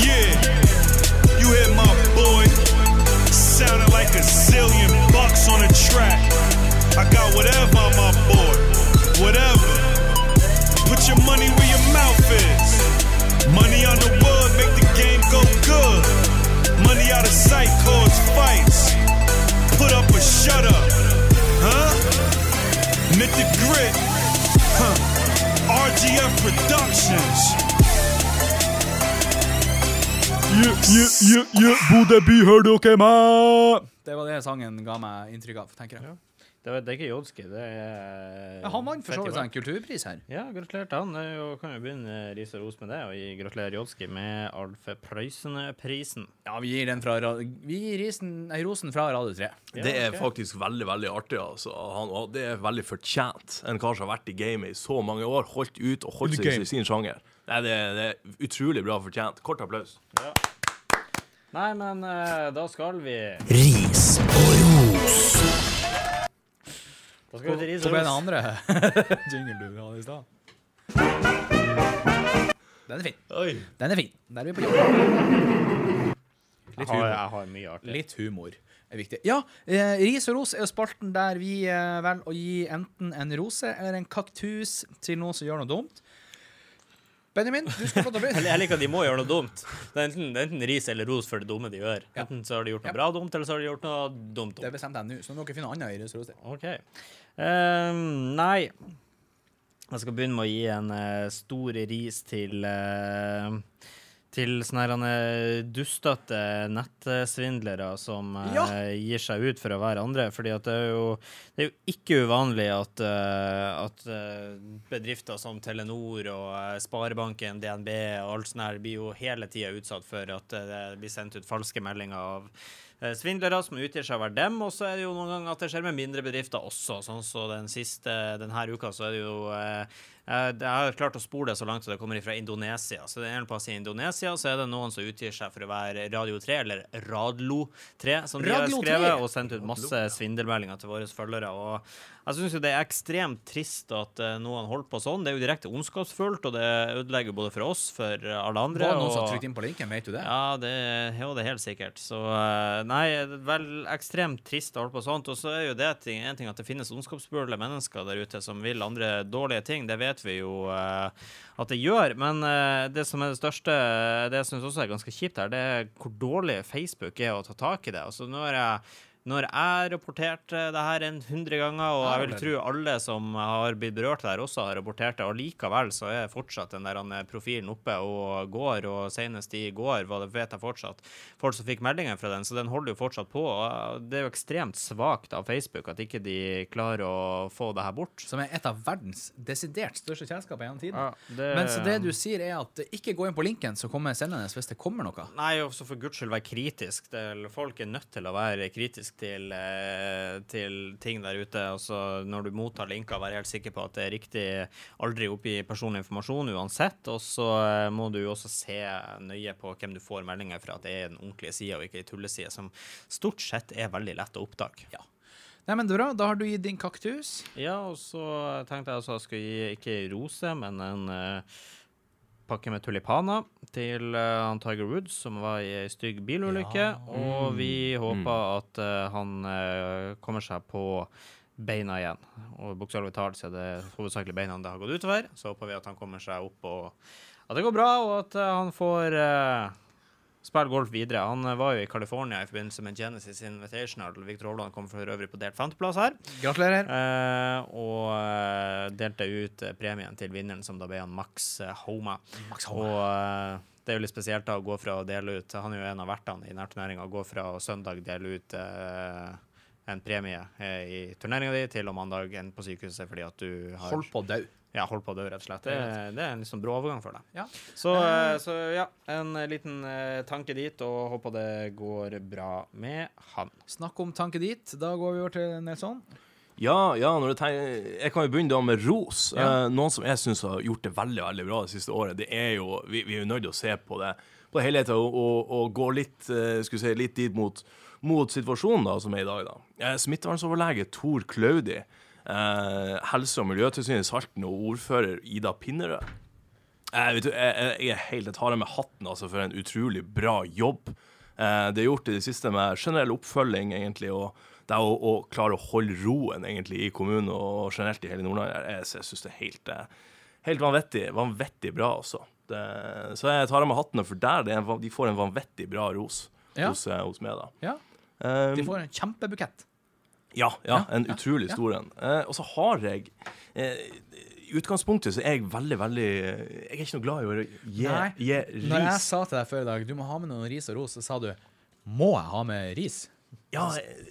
Yeah, you hear my boy sounding like a zillion bucks on a track. I got whatever on my board, whatever. Put your money where your mouth is. Money on the wood make the game go good. Money out of sight cause fights. Put up or shut up, huh? The grit, huh? RGF Productions. Bodø by, hører dere meg? Det var det sangen ga meg inntrykk av, tenker jeg. Det, var, det er ikke Jodski, det er Ja, han vant for så vidt en kulturpris her. Ja, gratulerer til han. Jo- kan jo begynne ris og ros med det, og gi gratulerer Jodski med Alf Prøysen-prisen. Ja, vi gir den fra Vi gir risen, nei, rosen fra Radio 3. Det er faktisk veldig veldig artig. altså. Han, det er veldig fortjent. En kar som har vært i gamet i så mange år, holdt ut og holdt seg i sin sjanger. Nei, det, er- det er utrolig bra fortjent. Kort applaus. Nei, men eh, da skal vi Ris og ros. Da skal vi til ris Hvor og ble den ros. andre jingle du hadde i stad? Den er fin. Oi. Den er fin. Der er vi på jobb. Jeg har, jeg har mye artig. Litt humor er viktig. Ja, eh, ris og ros er jo spalten der vi eh, velger å gi enten en rose eller en kaktus til noen som gjør noe dumt. Benjamin, du skal få lov bryst. Jeg begynne. jeg liker at de må gjøre noe dumt. Det er enten, det er enten ris eller ros for det dumme de gjør. Enten så har de gjort noe Ja. bra dumt, eller så har de gjort noe dumt dumt. Det bestemte jeg nå, så nå må dere finne annet i ris og ros. til. Ehm, nei Jeg skal begynne med å gi en uh, stor ris til uh, til sånne eh, dustete nettsvindlere som ja. uh, gir seg ut for å være andre. fordi det er jo, det er jo ikke uvanlig at, uh, at bedrifter som Telenor og uh, Sparebanken, DNB og alt sånt her blir jo hele tida utsatt for at det blir sendt ut falske meldinger av svindlere som utgir seg å være dem. Og så er det jo noen ganger at det skjer med mindre bedrifter også. Sånn så den siste denne uka så er det jo eh, eh, Jeg har klart å spore det så langt som det kommer fra Indonesia. Så det er en plass i Indonesia så er det noen som utgir seg for å være Radio 3, eller Radlo 3, som de har Radlo 3. skrevet, og sendt ut masse svindelmeldinger til våre følgere. Og jeg syns jo det er ekstremt trist at eh, noen holder på sånn. Det er jo direkte ondskapsfullt, og det ødelegger både for oss, for eh, alle andre. Var det noen som har trykt inn på linken, vet du det? ja, det, jo, det er helt sikkert. Så eh, nei, er vel ekstremt trist å holde på sånt. Og så er jo det ting, en ting at det finnes ondskapsfulle mennesker der ute som vil andre dårlige ting. Det vet vi jo eh, at det gjør. Men eh, det som er det største, det jeg syns også er ganske kjipt her, det er hvor dårlig Facebook er å ta tak i det. Altså, nå har jeg når jeg rapporterte det her en hundre ganger, og jeg vil tro alle som har blitt berørt der, også har rapportert det, og likevel så er fortsatt den der profilen oppe og går, og senest i går var det, vet jeg fortsatt, folk som fikk meldinger fra den, så den holder jo fortsatt på. og Det er jo ekstremt svakt av Facebook at ikke de klarer å få det her bort. Som er et av verdens desidert største selskap gjennom tiden. Ja, det- Men så det du sier, er at ikke gå inn på linken som kommer sendende hvis det kommer noe. Nei, og så for guds skyld være kritisk. Folk er nødt til å være kritisk til, eh, til ting der ute. Altså, når du mottar linker, vær helt sikker på at det er riktig. Aldri oppgi personlig informasjon uansett. Og så eh, må du også se nøye på hvem du får meldinger fra, at det er den ordentlige sida og ikke ei tulleside, som stort sett er veldig lett å oppdage. Ja. Nei, men bra, Da har du gitt din kaktus. Ja, og så tenkte jeg også jeg skulle gi ikke ei rose, men en eh, pakke med tulipaner til uh, Tiger Woods, som var i ei stygg bilulykke. Og vi håper at uh, han uh, kommer seg på beina igjen. Og bokstavelig talt så er det hovedsakelig beina det har gått utover. Så håper vi at han kommer seg opp, og at det går bra, og at han får spille golf videre. Han eh, var jo i California i forbindelse med Genesis Invitational. Victor Hovland kom for øvrig på delt femteplass her. Gratulerer. Eh, og eh, delte ut eh, premien til vinneren, som da ble han Max eh, Homa. Og eh, det er jo litt spesielt da å gå fra å dele ut Han er jo en av vertene i nærturneringa. Gå fra å søndag dele ut eh, en premie i turneringa di, til å mandag en på sykehuset fordi at du har Hold på å dø. Ja, holdt på å dø, rett og slett. Det, det er en sånn brå overgang for deg. Ja. Så, eh, så ja, en eh, liten eh, tanke dit, og håper det går bra med han. Snakk om tanke dit. Da går vi over til Nelson. Ja, ja når du tenker, jeg kan jo begynne da med ros. Ja. Eh, noen som jeg syns har gjort det veldig veldig bra det siste året. Det er jo, Vi, vi er jo nødt til å se på det på helheten og, og, og gå litt, skal vi si, litt dit mot, mot situasjonen da, som er i dag. da. Eh, Smittevernsoverlege Tor Klaudi, eh, Helse- og miljøtilsynet i Salten og ordfører Ida Pinnerød. Jeg, vet du, jeg, jeg, jeg er helt, jeg tar av meg hatten altså, for en utrolig bra jobb. Eh, det er gjort i det siste med generell oppfølging, egentlig, og det å, å klare å holde roen egentlig i kommunen og generelt i hele Nord-Norge. Jeg, jeg, jeg syns det er helt, eh, helt vanvittig, vanvittig bra, altså. Det, så jeg tar av meg hattene, for der det er en, de får en vanvittig bra ros Ja. hos, eh, hos meg, da. Ja, De får en kjempebukett. Ja, ja, en ja, utrolig ja. stor en. Eh, og så har jeg eh, I utgangspunktet så er jeg veldig, veldig Jeg er ikke noe glad i å gi, Nei. gi Når jeg sa til deg før i dag du må ha med noen ris og ros, så sa du må jeg ha med ris? Ja,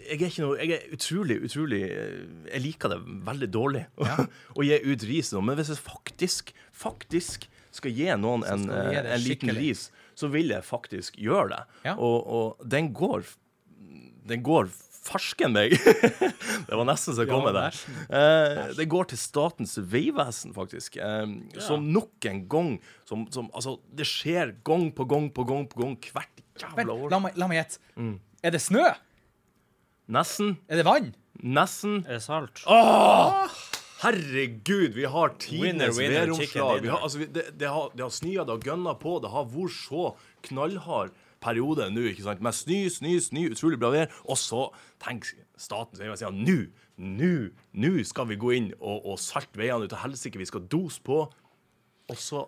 jeg er noe Jeg er utrolig, utrolig eh, Jeg liker det veldig dårlig å gi ut ris nå, men hvis jeg faktisk, faktisk skal gi noen en, gi eh, en liten ris, så vil jeg faktisk gjøre det. Ja. Og, og den går Den går farsken meg. det var nesten så jeg kom med det. Eh, det går til Statens vegvesen, faktisk. Eh, Som nok en gang som, som, Altså, det skjer gang på gang på gang på gang hvert jævla år. la meg, la meg gjette. Mm. Er det snø? Nesten. Er det vann? Nesten. Er det salt? Herregud, vi har Winner, tidenes væromslag. Vi dinner. har, altså, det, det har, det har snødd det har gønna på. Det har vært så knallhard periode nå, ikke sant? Med snø, snø, snø, utrolig bra vær. Og så tenk staten sier ja, nå, nå, nå skal vi gå inn og, og salte veiene ut av helsike. Vi skal dose på. Og så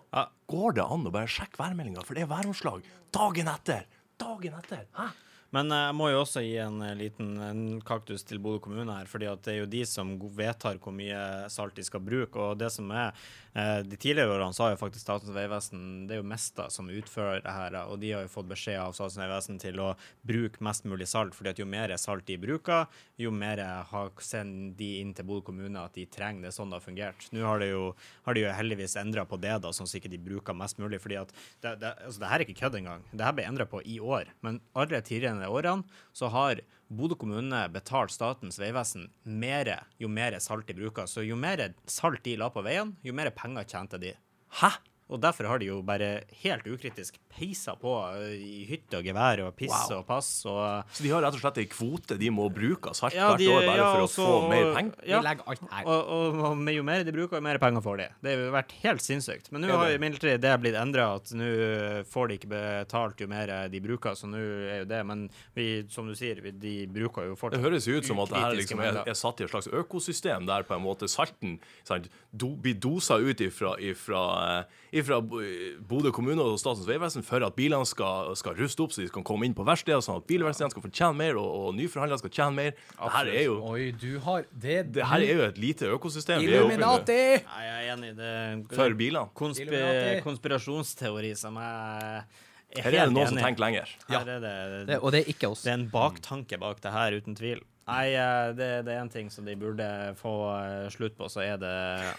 går det an å bare sjekke værmeldinga, for det er væromslag dagen etter. Dagen etter. Hæ? Men eh, jeg må jo også gi en eh, liten en kaktus til Bodø kommune her, fordi det er jo de som vedtar hvor mye salt de skal bruke. Og det som er De tidligere årene så har jo faktisk Statens vegvesen Det er jo Mesta som utfører det her, og de har jo fått beskjed av Statens vegvesen til å bruke mest mulig salt, fordi at jo mer salt de bruker, jo mer har sender de inn til Bodø kommune at de trenger det sånn det har fungert. Nå har, de jo, har de jo heldigvis endra på det, da, sånn at ikke bruker mest mulig. fordi at det, det, altså, det her er ikke kødd engang. Det her ble endra på i år. Men alle tidligere årene så har Bodø kommune betaler Statens vegvesen mer jo mer salt de bruker. Så jo mer salt de la på veien, jo mer penger tjente de. Hæ? Og derfor har de jo bare helt ukritisk peisa på i hytte og gevær og piss Wow. og pass og Så de har rett og slett ei kvote de må bruke av salt Ja, hvert år bare ja, for å så- få mer penger? Ja. Vi legger alt her. Og, og, og med jo mer de bruker, jo mer penger får de. Det har vært helt sinnssykt. Men nå har imidlertid det blitt endra, at nå får de ikke betalt jo mer de bruker, så nå er jo det Men vi, som du sier, vi, de bruker jo Det høres jo ut som at det her liksom er, er satt i et slags økosystem der på en måte salten sant, do, blir dosa ut ifra, ifra, eh, fra Bodø kommune og Statens vegvesen for at bilene skal, skal ruste opp så de skal komme inn på verkstedet, sånn at bilverkstedene skal få tjene mer, og, og nyforhandlere skal tjene mer. Det her er jo, Oi, du har Det, det her er jo et lite økosystem. er Illuminati! Nei, jeg er enig. Det For bilene. konspi Illuminati. konspirasjonsteori som jeg er Her er det noen som tenker lenger. Her er det, Det, og det er ikke oss. det er en baktanke bak det her, uten tvil. Nei, eh, det, det er en ting som de burde få eh, slutt på, så er det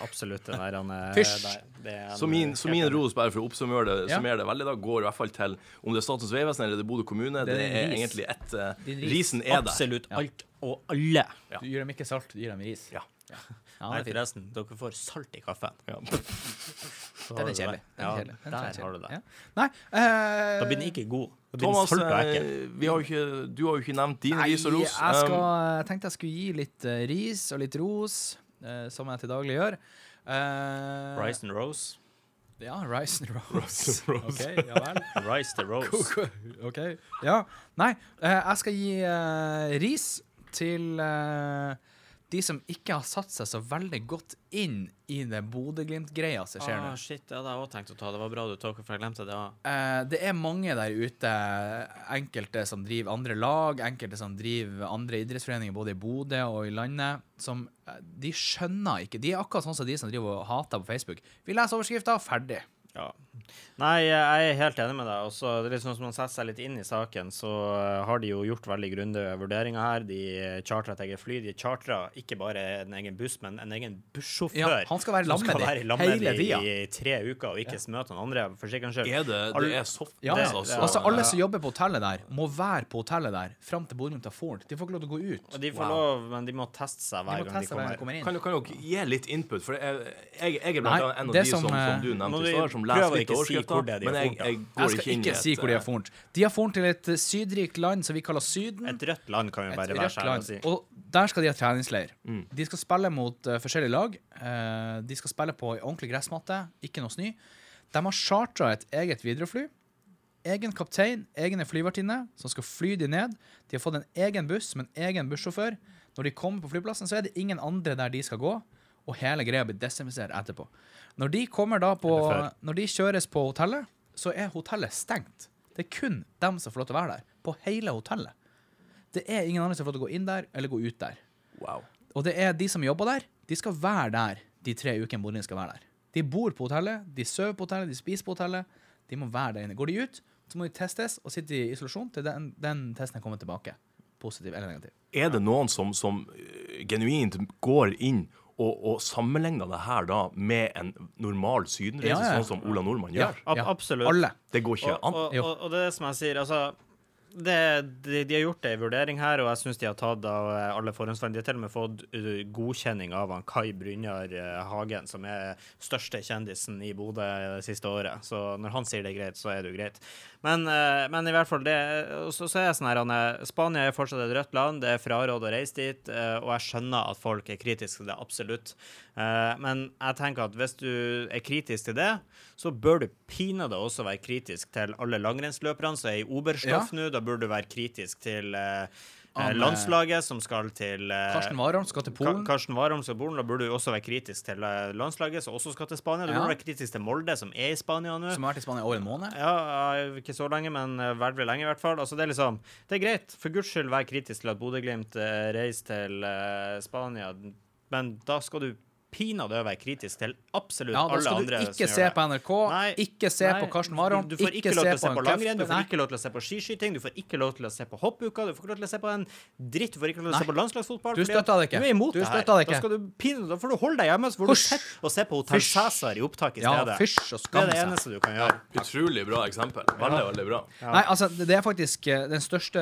absolutt den der eh, Fysj. der. Det er en- Så min, så min ros, bare for å oppsummere det, Ja. det veldig, da, går i hvert fall til om det er Statens vegvesen eller det er Bodø kommune. Det, er er egentlig ett ris. Risen er der. Absolutt alt og alle. Du gir dem ikke salt, du gir dem ris. Ja. Ja, Nei, er forresten, dere får salt i kaffen. Ja. Den er kjedelig. er Ja, er der har du det. Ja. Nei uh, Da blir den ikke god. Thomas, eh, har jo ikke, du har jo ikke nevnt din Nei, ris og ros. jeg skal, Um, jeg tenkte jeg skulle gi litt eh, ris og litt ros, eh, som jeg til daglig gjør. Uh, Rice and rose. Ja, rice and rose. Rice and rose. OK, ja vel. Rice the rose. OK. Ja. Nei, eh, jeg skal gi uh, ris til eh, de som ikke har satt seg så veldig godt inn i det Bodø-Glimt-greia som skjer nå. Ah, shit, det hadde jeg òg tenkt å ta. Det var bra du tok, for jeg glemte det. òg. Eh, det er mange der ute, enkelte som driver andre lag, enkelte som driver andre idrettsforeninger både i Bodø og i landet, som eh, de skjønner ikke. De er akkurat sånn som de som driver og hater på Facebook. Vi leser overskrifta, ferdig. Ja. Nei, jeg er helt enig med deg. Også, det er litt sånn som man setter seg litt inn i saken, så eh, har de jo gjort veldig grundige vurderinger her. De chartra et eget fly. De chartra ikke bare en egen buss, men en egen bussjåfør. Ja, han skal være lammet lam skal være hele tida. i tre uker og ikke møte noen andre, for sikkerhets skyld. er det, det er soft, Ja, Det- ja. altså Alle som jobber på hotellet der, må være på hotellet der fram til Bodø tar Ford. De får ikke lov til å gå ut. De får lov, men de må teste seg hver gang de teste gang de kommer. kommer inn. Kan, du- kan dere gi litt input? For jeg, jeg, jeg er blant annet en av de som, som, eh, som du nevnte i stad, som leser litt ikke si men jeg, jeg Jeg går skal ikke inn i ikke si hvor de har fornt. De har fornt til et eh, sydrikt land som vi kaller Syden. Et rødt land kan Et bare være seg å si. Og der skal de ha treningsleir. Mm. De skal spille mot uh, forskjellige lag. Uh, de skal spille på ei ordentlig gressmatte, ikke noe snø. De har chartra et eget Widerøe-fly. Egen kaptein, egne flyvertinne, som skal fly de ned. De har fått en egen buss med en egen bussjåfør. Når de kommer på flyplassen, så er det ingen andre der de skal gå, og hele greia blir desinfisert etterpå. Når de kommer da på Når de kjøres på hotellet, så er hotellet stengt. Det er kun dem som får lov til å være der. På hele hotellet. Det er ingen andre som får lov til å gå inn der eller gå ut der. wow. Og det er de som jobber der, de skal være der de tre ukene boligen skal være der. De bor på hotellet, de sover på hotellet, de spiser på hotellet. De må være der inne. Går de ut, så må de testes og sitte i isolasjon til den, den testen er kommet tilbake. Positiv eller negativ. Er det noen som, som eh, genuint går inn og, og sammenligna det her da med en normal sydenreise, Ja, ja. sånn som Ola Nordmann Ja. gjør? Ab Ja. Absolutt. Alle. Det går ikke an. og, og, og det er som jeg sier, altså det, de, de har gjort ei vurdering her, og jeg syns de har tatt av eh, alle forhåndsvalg. De har til og med fått uh, godkjenning av han Kai Brynjar eh, Hagen, som er største kjendisen i Bodø det siste året. Så når han sier det er greit, så er det jo greit. Men, eh, men i hvert fall, det så, så er jeg sånn her er- Spania er fortsatt et rødt land, det er fraråd å reise dit, eh, og jeg skjønner at folk er kritiske til det, absolutt. Eh, men jeg tenker at hvis du er kritisk til det, så bør du pinadø også være kritisk til alle langrennsløperne som er i Oberstoff nå. Da bør du være kritisk til eh, landslaget som skal til eh, Karsten Warholm skal til Polen. Ka- Karsten Warholm skal til Polen. Da burde du også være kritisk til eh, landslaget som også skal til Spania. Du Ja. burde være kritisk til Molde, som er i Spania nå. Som har vært i Spania over en måned. Ja, eh, ikke så lenge, men veldig lenge i hvert fall. Altså, det er liksom Det er greit. For guds skyld vær kritisk til at Bodø-Glimt reiser til Spania, men da skal du pinadø være kritisk til absolutt Ja, da skal du ikke se på NRK, Nei, ikke se nei, på Karsten Warholm, Du, du får ikke, ikke lov til å se på på langrenn, du får ikke lov til å se på skiskyting, du får ikke lov til å se på hoppuka, du får ikke lov til å se på en dritt, du får ikke lov til å se på landslagsfotball. Du støtter det ikke. Du er imot Du det her. det ikke. Da, skal du pine, da får du holde deg hjemme, så får du tett og se på Hotell Cæsar i opptak i Ja, stedet. fysj og det er det eneste du kan gjøre. Utrolig bra eksempel. Veldig, veldig bra. Nei, altså, det er faktisk eh, den største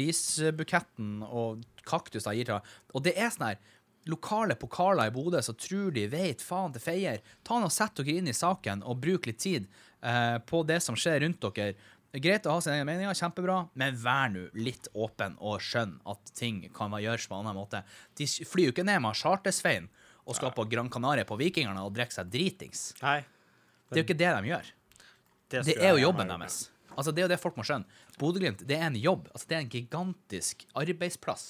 risbuketten og kaktus jeg gir til Og det er sånn her Lokale pokaler i Bodø som tror de vet faen til feier. Ta nå og Sett dere inn i saken og bruk litt tid eh, på det som skjer rundt dere. Er Greit å ha sine egne meninger, kjempebra, men vær nå litt åpen og skjønn at ting kan gjøres på en annen måte. De flyr jo ikke ned med Chartersveien og skal på Gran Canaria på Vikingerne og drikke seg dritings. Nei. Det er jo ikke det de gjør. Det det er jo jobben deres. Altså, det er jo det folk må skjønne. Bodø-Glimt, det er en jobb. Altså, det er en gigantisk arbeidsplass.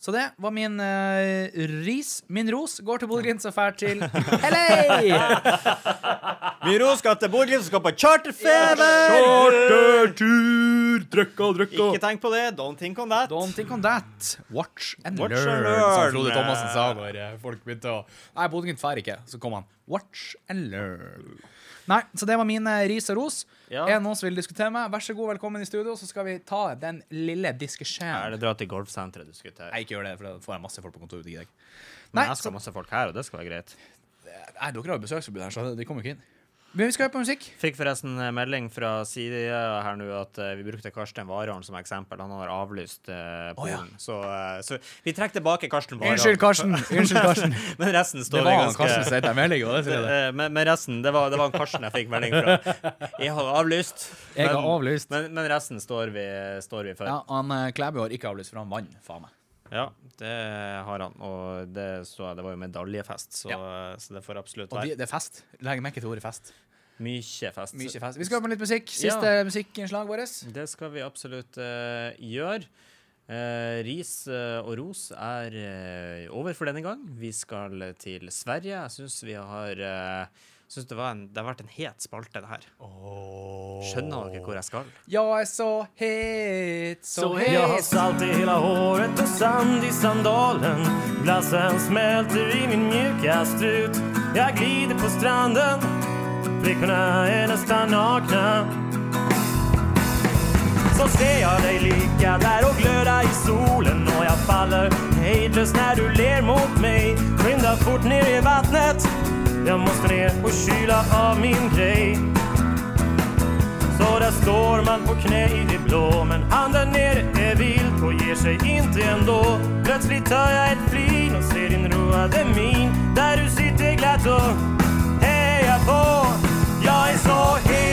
Så det var min uh, ris. Min ros går til Bodø-Glimt, som drar til LA! Min ros skal til Bodø-Glimt, som skal på charterfeber! Chartertur! Drøkka, drikk Ikke tenk på det. Don't think on that. Don't think on that. Watch and Watch learn, learn. som Frode Thomassen sa når eh, folk begynte å Nei, Bodø-Glimt drar ikke. Så kom han. Watch and learn. Nei, så det var mine ris og ros. Ja. Er det noen som vil diskutere meg? Vær så god, velkommen i studio, så skal vi ta den lille diskusjonen. det dra til golfsenteret og diskutere. Nei, ikke gjør det, for da får jeg masse folk på kontoret. Men Nei, jeg skal ha masse folk her, og det skal være greit. Nei, dere har jo besøksforbud her, så de kommer ikke inn. Men vi skal høre på musikk. Fikk forresten eh, melding fra side her nå at uh, vi brukte Karsten Warholm som eksempel. Han har avlyst uh, Å, ja. Så, uh, så vi trekker tilbake Karsten Warholm. Unnskyld, Karsten. Unnskyld, Karsten. Men resten Det står var vi han ganske Karsten som sendte melding, det det. Eh, men, men resten, det var, det var en Karsten jeg fikk melding fra. Jeg har avlyst. Jeg har avlyst. Men, men resten står vi, står vi for. Ja, han eh, Klæbu har ikke avlyst, for han vant, faen meg. Ja, det har han. Og det, så, det var jo medaljefest, så, så det får absolutt Og de, det er fest. Legg merke til ordet fest. Mykje fest. Mykje fest. Vi skal på litt musikk. Siste musikkinnslag vårt. Det skal vi absolutt uh, gjøre. Uh, ris uh, og ros er over for denne gang. Vi skal til Sverige. Jeg syns vi har synes det, en, det har vært en het spalte, det her. Skjønner dere hvor jeg skal? Jeg er så het, så het. Jeg har salt i hele håret og sand i sandalen Glassen smelter i min mjuka strut Jeg glider på stranden Flickorna er nesten nakne. Så ser jeg deg ligge der og gløde i solen og jeg faller hejdlöst når du ler mot meg. Skynd deg fort ned i vattnet Jag måste ner och kyla av min grej. Så där står man på knä i det blå Men han där är vild och ger sig inte ändå. Plötsligt tar jag ett flin och ser din roade min. Där du sitter glatt och hejar på. Jag är så het,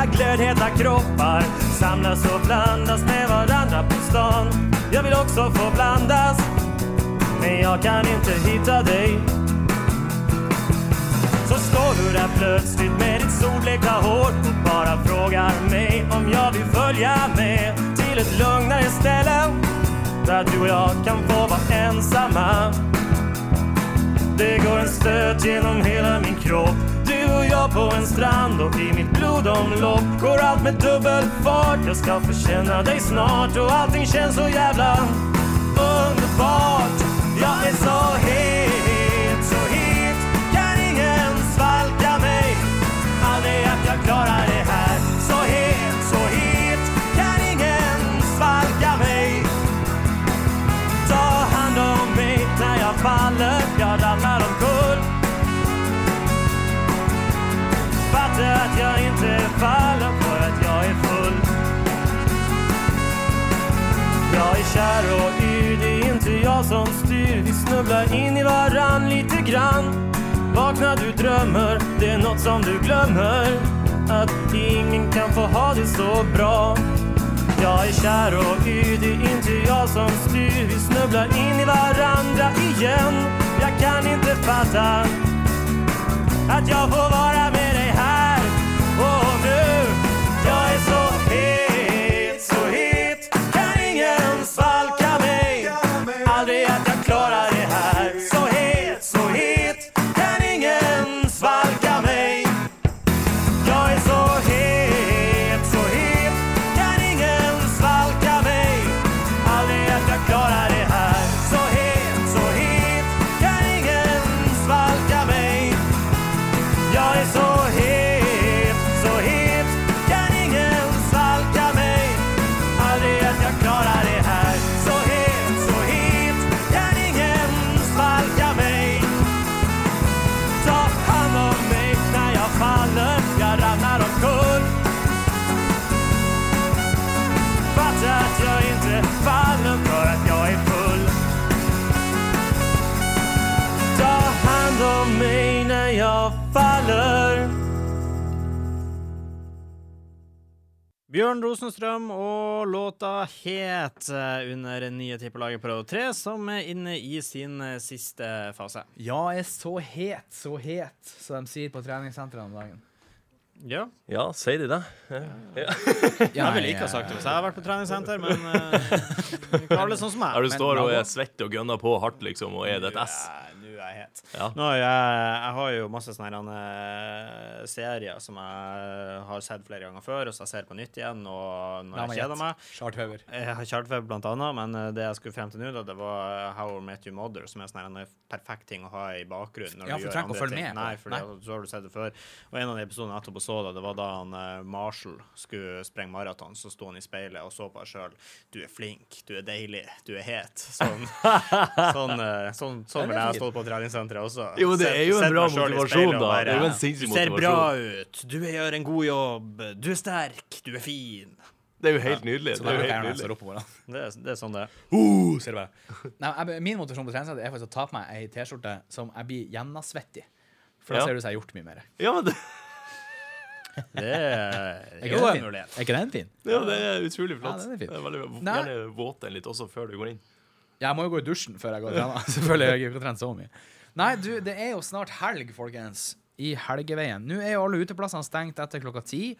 alla glödheta kroppar Samlas och blandas med varandra på stan. Jag vill också få blandas Men jag kan inte hitta dig. Så står du där plötsligt med ditt solblekta hår och bara frågar mig om jag vill följa med till ett lugnare ställe där du och jag kan få vara ensamma. Det går en stöt genom hela min kropp och jag på en strand och i mitt blodomlopp Går allt med dubbel fart. Jag ska få dig snart och allting känns så jävla kär och yr, det är inte jag som styr. Vi snubblar in i varann lite grann. Vakna du drömmer, det är något som du glömmer. Att ingen kan få ha det så bra. Jag är kär och yr, det är inte jag som styr. Vi snubblar in i varandra igen. Jag kan inte fatta att jag får vara Bjørn Rosenstrøm og låta Het eh, under nye tippelaget Pro 3, som er inne i sin eh, siste fase. Ja, jeg er så het, så het, som de sier på treningssentrene om dagen. Ja. Ja, sier de det? Ja, Jeg ville ikke ha sagt det hvis jeg hadde vært på treningssenter, men uh, ikke alle sånn som Der meg. du står og er svett og gønner på hardt, liksom, og er det et S. Ja, Nå er jeg het. Ja. Nå har jeg, jeg har jo masse sånne eh, serier som jeg har sett flere ganger før, og så jeg ser på nytt igjen og når jeg kjeder meg. Chartfeber. Chartweb blant annet, men eh, det jeg skulle frem til nå, da, det var How I Met Your Mother, som er sånn en perfekt ting å ha i bakgrunnen. Når Ja, du for du gjør trenger ikke å andre følge ting. med Nei, for Nei. det- så har du sett det før. Og en av de episodene jeg etterpå så, da, det var da han eh, Marshall skulle sprenge maraton, så sto han i speilet og så på seg sjøl. Du er flink, du er deilig, du er het. Sånn, sånn, sånn, sånn, sånn vil jeg stå på treningssenteret også. Jo, det er jo en bra motivasjon, da. bare, Det er jo en Du ser bra ut, du gjør en god jobb, du er sterk, du er fin. Det er jo helt nydelig. Ja, Det er jo helt nydelig. Det, er- det er sånn det er. Uh, ser du bare. Nei, jeg, min motivasjon på treningssenteret er faktisk å ta på meg ei T-skjorte som jeg blir gjennomsvettig. For da Ja. ser det ut som jeg har gjort mye mer. Ja, men det, Det er Er jo ikke en mulighet. Er ikke den fin? ja, det er utrolig flott. Ja, den er. Det er veldig, gjerne våt den litt også før du går inn. Jeg må jo gå i dusjen før jeg går og trener. Selvfølgelig jeg ikke trent så mye. Nei, du, det er jo snart helg, folkens. I helgeveien. Nå er jo alle uteplassene stengt etter klokka ti.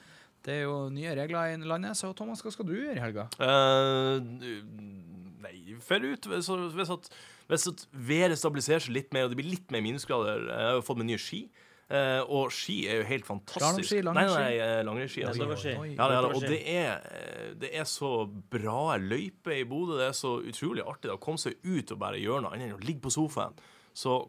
Det er jo nye regler i landet, så Thomas, hva skal du gjøre i helga? Uh, nei, fer ut hvis, hvis, at, hvis at været stabiliserer seg litt mer, og det blir litt mer minusgrader Jeg har jo fått meg nye ski. Eh, og ski er jo helt fantastisk. Nei, nei, langrennsski. altså. Ja, ja, og det er, eh, det er så bra løype i Bodø. Det er så utrolig artig da, å komme seg ut og bare gjøre noe annet enn å ligge på sofaen. Så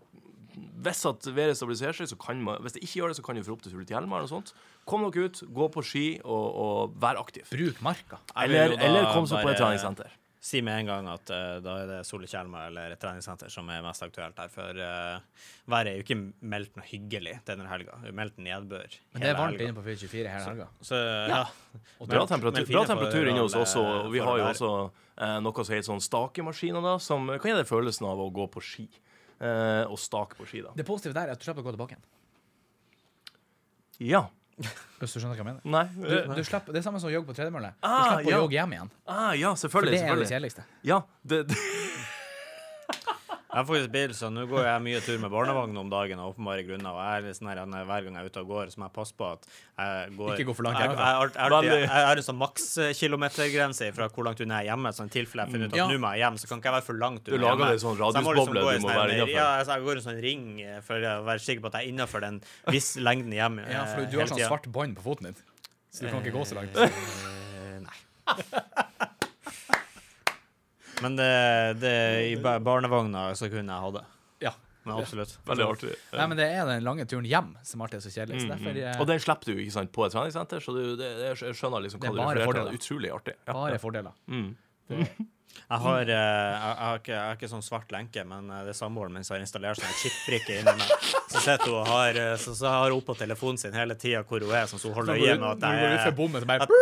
hvis at været stabiliserer seg, så kan man Hvis det ikke gjør det, så kan du få opp til Sulitjelma eller noe sånt. Kom dere ut, gå på ski og, og vær aktiv. Bruk marka. Eller, eller kom seg på et treningssenter. Si med en gang at uh, da er det Solitjelma eller et treningssenter som er mest aktuelt her. For uh, været er jo ikke meldt noe hyggelig denne helga. Meldt nedbør. Men det er varmt helga. inne på 24 hele helga. Så ja. Bra temperatur, bra temperatur inne hos oss, og vi eh, har jo også uh, noe som heter sånn stakemaskiner, da, som kan gi deg følelsen av å gå på ski. Eh, og stake på ski, da. Det positive der er at du slipper å gå tilbake igjen. Ja. Hvis du skjønner hva jeg mener. Nei. Du, du slipper, det er samme som å jogge på tredemølle. Du Ah, ja. å jogge hjem igjen. Ah, ja, For selvfølgelig. det er det kjedeligste. Ja, det, det. Jeg har faktisk bil, så nå går jeg mye tur med barnevogn om dagen av åpenbare grunner. Og jeg er sånn her, hver gang jeg er ute og går, så må jeg passe på at jeg går Ikke gå for langt Jeg, jeg, jeg, jeg, jeg, jeg har en sånn makskilometergrense fra hvor langt unna jeg er hjemme. Så i tilfelle jeg finner ut at Ja. nå må jeg hjem, så kan ikke jeg være for langt Du lager hjemme. en sånn må radiusboble så liksom du må sånn være innafor? Ja, altså, jeg går en sånn ring eh, for å være sikker på at jeg er innafor den viss lengden hjem. eh, Ja, for du har sånn svart bånd på foten din, så du kan ikke gå så langt. Eh, Nei. Men det, det, i ba- barnevogna så kunne jeg ha det. Ja. Men absolutt. Veldig artig. Nei, men det er den lange turen hjem som alltid er så kjedelig. Så derfor eh, Og den slipper du ikke sant, på et treningssenter, så du, det, det, jeg skjønner liksom hva du refererer til. Det er Utrolig artig. Ja. bare fordeler. Mm. Jeg har, eh, jeg, jeg, har ikke, jeg har ikke sånn svart lenke, men eh, det er samboeren min som har installert sånn chipbrikke inni meg. Så sitter hun har, eh, så, så har hun på telefonen sin hele tida hvor hun er, sånn, så hun holder øye med at jeg så at,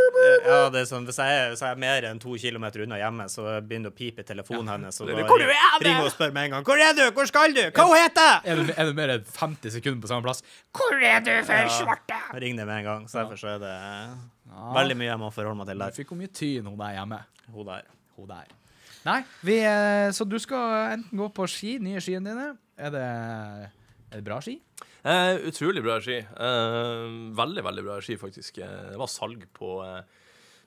ja, det er sånn, Hvis jeg er, jeg er mer enn to kilometer unna hjemme, så begynner det å pipe i telefonen hennes. Og da Hvor er ringer hun og spør med en gang 'Hvor er du? Hvor skal du? Hva heter er du, er du mer enn 50 sekunder på samme plass. Hvor er du for svarte? Ring det med en gang. Så derfor så er det veldig mye jeg må forholde meg til Der Du fikk hun mye tyn, hun der hjemme. Hun der. Hun der. Nei, vi, eh, så du skal enten gå på ski, nye skiene dine. Er det, er det bra ski? Eh, utrolig bra ski. Eh, veldig, veldig bra ski, faktisk. Eh, Det var salg på eh,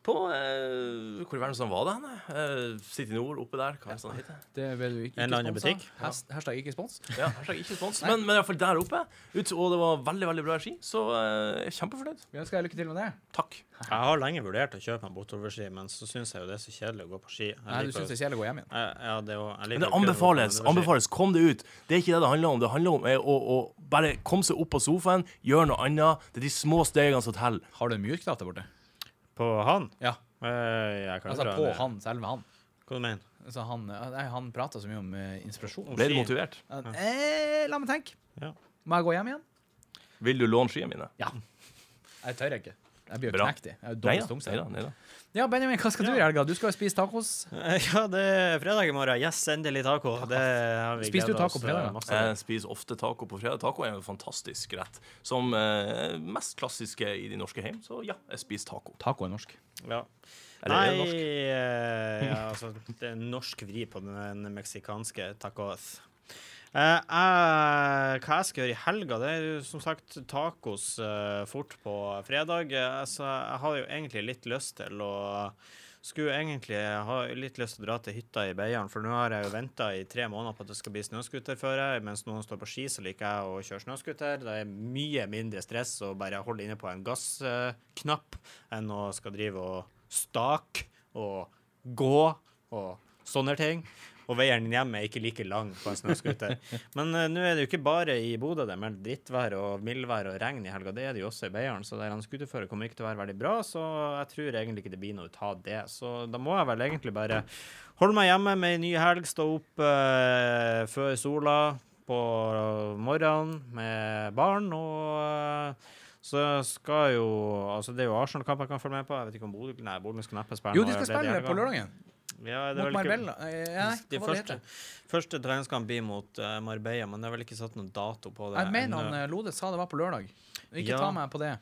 på eh, Hvor var verden sånn var det? Eh, City Nord oppe der, hva er det sånn heter? Det ble du ikke, En eller annen butikk? Has- Hashtag ikke spons. Ja, hashtag ikke spons. Men, men iallfall der oppe. Ut, og det var veldig, veldig bra ski, så eh, jeg er kjempefornøyd. Vi ønsker deg lykke til med det. Takk. Jeg har lenge vurdert å kjøpe meg bortoverski, men så syns jeg jo det er så kjedelig å gå på ski. Jeg Nei, du syns det er kjedelig å gå hjem igjen. Jeg, ja, det er jo- jeg liker Men det anbefales. anbefales, Kom deg ut. Det er ikke det det handler om. Det handler om eh, å, å bare komme seg opp på sofaen, gjøre noe annet. Det er de små stegene som teller. Har du en der borte? På han? Ja. Eh, jeg kan Altså på ned. han, selve han. Hva du mener Altså han, nei, han prata så mye om uh, inspirasjon. Ble du motivert? motivert? Eh, la meg tenke. Ja. Må jeg gå hjem igjen? Vil du låne skiene mine? Ja. Jeg tør ikke. Jeg blir jo knekt i. Neida, Nei nei nei. Ja, Benjamin, hva skal du i helga? Du skal jo spise tacos. Eh, Ja, det er fredag i morgen. Yes, endelig taco. Det har vi Spiser du taco på fredag, eh, Jeg spiser ofte taco på fredag. Taco er en fantastisk rett. Som eh, mest klassiske i de norske hjem. Så ja, jeg spiser taco. Taco er norsk. Ja. Eller er det norsk? Nei, ja, altså, det er en norsk vri på den meksikanske tacos. Eh, uh, hva jeg skal gjøre i helga, det er jo som sagt tacos uh, fort på fredag. Eh, så jeg har jo egentlig litt lyst til å skulle egentlig ha litt lyst til å dra til hytta i Beiarn, for nå har jeg jo venta i tre måneder på at det skal bli snøscooterføre. Mens noen står på ski, så liker jeg å kjøre snøscooter. Det er mye mindre stress å bare holde inne på en gassknapp enn å skal drive og stake og gå og sånne ting. Og veien hjem er ikke like lang på en snøscooter. Men uh, nå er det jo ikke bare i Bodø det er meldt drittvær og mildvær og regn i helga. Det er det jo også i Beiarn, så der han scooterfører kommer ikke til å være veldig bra. Så jeg tror egentlig ikke det blir noe ut av det. Så da må jeg vel egentlig bare holde meg hjemme med en ny helg, stå opp uh, før sola på morgenen med barn og uh, så skal jo Altså, det er jo Arsenal-kamp jeg kan følge med på. Jeg vet ikke om Bodø Nei, Bodø skal neppe spille Jo, de skal spille på lørdagen. Ja, det Mot Marbella. Eh, Nei, de hva var det første, første treningskamp blir mot uh, Marbella, men det er vel ikke satt noen dato på det. Jeg mener han eh, Lode sa det var på lørdag. Ikke Ja. ta meg på det.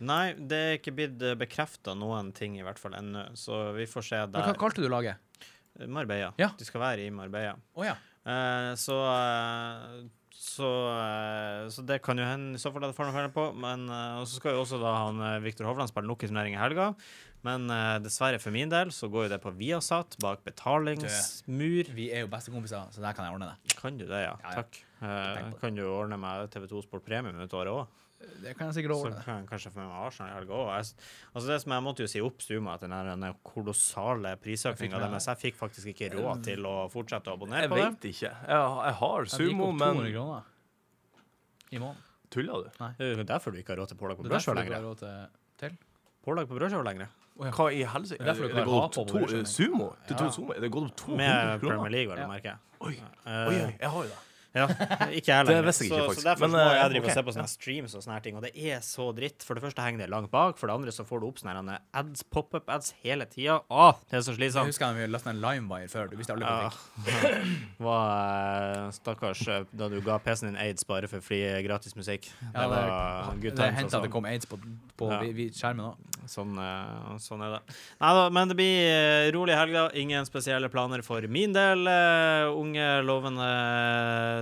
Nei, det er ikke blitt bekrefta noen ting, i hvert fall ennå, så vi får se der. Hva kalte du laget? Marbella. Ja. De skal være i Marbella. Oh, ja. uh, så uh, så, uh, så det kan jo hende i så fall at det får noe på. Men så skal jo også da han Viktor Hovland spille nok i turnering i helga. Men uh, dessverre for min del så går jo det på Viasat bak betalingsmur. Vi er jo bestekompiser, så der kan jeg ordne det. Kan du det, ja? Ja, ja. Takk. Det. kan du ordne meg TV2 Sport Premium ut året òg? Det kan jeg sikkert ordne. Så kan jeg kanskje få med meg Arsenal i helga òg. Altså det som jeg måtte jo si opp Suma etter den, kolossale Jeg prisøkninga deres. Jeg fikk faktisk ikke råd til å fortsette å abonnere Jeg på det. vet ikke. Jeg, jeg har Jeg gikk opp 200 kroner i måneden. Tuller du? Det er derfor du ikke har råd til pålegg på Det er derfor du ikke har lenger. råd til. Pålegg på brødskive lenger. Hva i helse? Det er derfor du Er gått opp på to-. Sumo? Det Ja. to sumo? Det gått opp 200 Med? Premier League, vel å merke. Oi, Eh, oi, oi, jeg har jo det. Ja, ikke jeg Det lenger. jeg så, så derfor Men, må jeg eh, drive okay. og se på sånne streams og sånne her ting, og det er så dritt. For det første henger det langt bak, for det andre så får du opp sånne ads, pop-up-ads hele tida. Å, det er så Jeg slitsomt. husker vi lastet en Limewire før. Du visste aldri hva det gikk. Var eh, stakkars eh, da du ga PC-en din aids bare for fri eh, gratis musikk. Ja, det var det times. hendte at det altså. kom aids på, på Ja. vi- vi- skjermen òg. Sånn, eh, sånn er det. Nei da, men det blir eh, rolig helg, da. Ingen spesielle planer for min del. eh, unge, lovende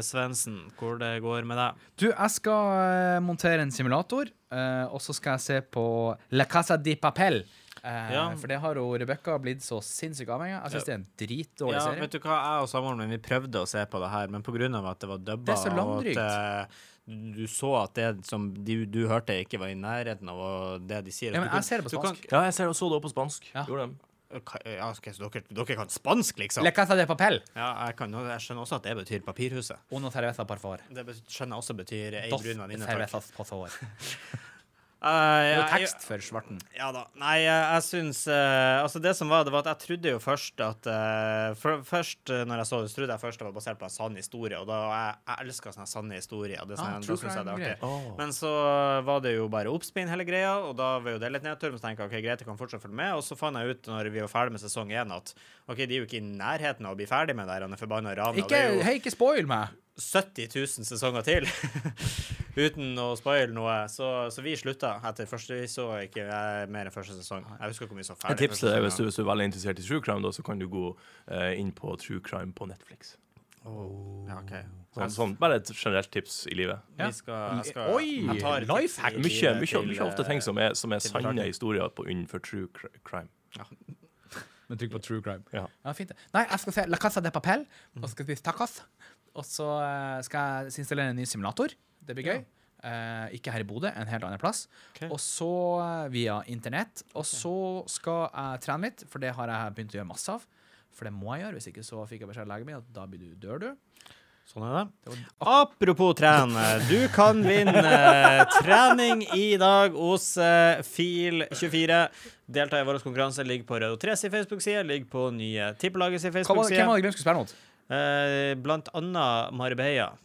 Svendsen, hvor det går med deg. Du, jeg skal montere en simulator, og så skal jeg se på La Casa di Papel. Eh, Ja. For det har jo Rebekka blitt så sinnssykt avhengig av. Jeg syns det er en dritdårlig Ja, serie. vet du hva, jeg og samboeren min vi prøvde å se på det her, men pga. at det var dubba, Det er så og at du så at det som du, du hørte, ikke var i nærheten av det de sier. Ja, men jeg ser det på spansk. kan-. Ja, jeg ser så det på spansk. Ja. Gjorde det. Ja, okay, så dere, dere kan spansk, liksom? Le Casa de Papel. Ja, jeg, kan, jeg skjønner også at det betyr papirhuset. Uno cerveza por favor. Det skjønner jeg også betyr ei brun venninne. takk. jeg- tekst for svarten. Ja da. Nei, jeg, jeg syns uh, Altså, det som var, det var at jeg trodde jo først at uh, for, Først når jeg så det, så trodde jeg først det var basert på en sann historie, og da jeg, jeg elsker sånne sanne historier. Det, sånn, Ah, da synes jeg det er artig. Oh. Men så var det jo bare oppspinn, hele greia, og da var jo det litt nedtur. Men så tenkte jeg ok, greit, jeg kan fortsatt følge med. Og så fant jeg ut når vi var ferdig med sesong én, at OK, de er jo ikke i nærheten av å bli ferdig med det der, han er forbanna ranet. Ikke, jo hei, ikke spoil meg! 70 000 sesonger til uten å spoile noe. Så, så vi slutta etter første. Vi så ikke eh, mer enn første sesong. Jeg husker ikke hvor vi så Et ferdig. tips til deg hvis du, hvis du er veldig interessert i true crime, da, så kan du gå eh, inn på true crime på Netflix. Ja, okay. Sånn, sånn, bare et generelt tips i livet. Vi skal, skal, Oi, jeg life hack. Mye, mye, mye ofte ting som er, som er sanne historier på innenfor true crime. crime. Men trykk på true crime. Ja. fint. Nei, jeg skal se La Casa de Papel, og så skal jeg spise tacos. Og så eh, skal jeg installere en ny simulator. Det blir gøy. Eh, ikke her i Bodø, en helt annen plass. Okay. Og så eh, via internett. Og så skal jeg trene litt, for det har jeg begynt å gjøre masse av. For det må jeg gjøre, hvis ikke så fikk jeg beskjed av legen min at da blir du, dør du. Sånn er det. Apropos trene. Du kan vinne eh, trening i dag hos eh, Fil24. Delta i vår konkurranse. Ligger på Radio 3 sin Facebook-side, ligger på nye Tippelaget sin Facebook-side. hvem var det å spørre noe? Blant annet Marbella.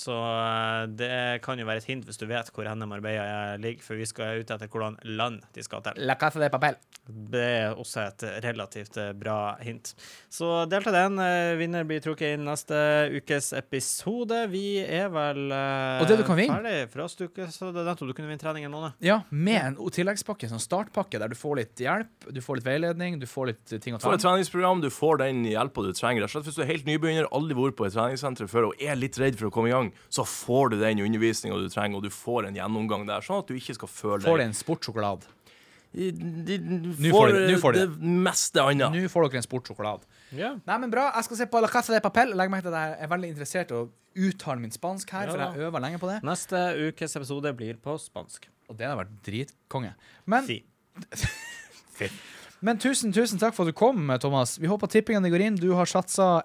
Så eh, det kan jo være et hint hvis du vet hvor henne Marbella ligger, for vi skal ut etter hvordan land de skal til. La casa de papel. Det er også et relativt eh, bra hint. Så delta den. Eh, Vinner blir trukket inn neste ukes episode. Vi er vel eh, Og det du kan vinne? ferdig for oss, Du, så det er nettopp du kunne vinne trening en måned. Ja, med en tilleggspakke, sånn startpakke, der du får litt hjelp, du får litt veiledning, du får litt eh, ting å Du får et treningsprogram, du får den hjelpa du trenger. Hvis du er helt nybegynner, aldri vært på et treningssenter før og er litt redd for å komme i gang, så får du den undervisninga du trenger, og du får en gjennomgang der, sånn at du ikke skal føle Får du en sportsjokolade. De, de- Du Nå får får får du det meste annet. Nå får dere en sportsjokolade. Yeah. Nei, men bra. Jeg skal se på La Casa de Papel. Legg merke til at jeg er veldig interessert i å uttale min spansk her, Ja for jeg øver lenge på det. Neste ukes episode blir på spansk. Og det har vært dritkonge. Men, Si. men tusen, tusen takk for at du kom, Thomas. Vi håper tippingene går inn. Du har satsa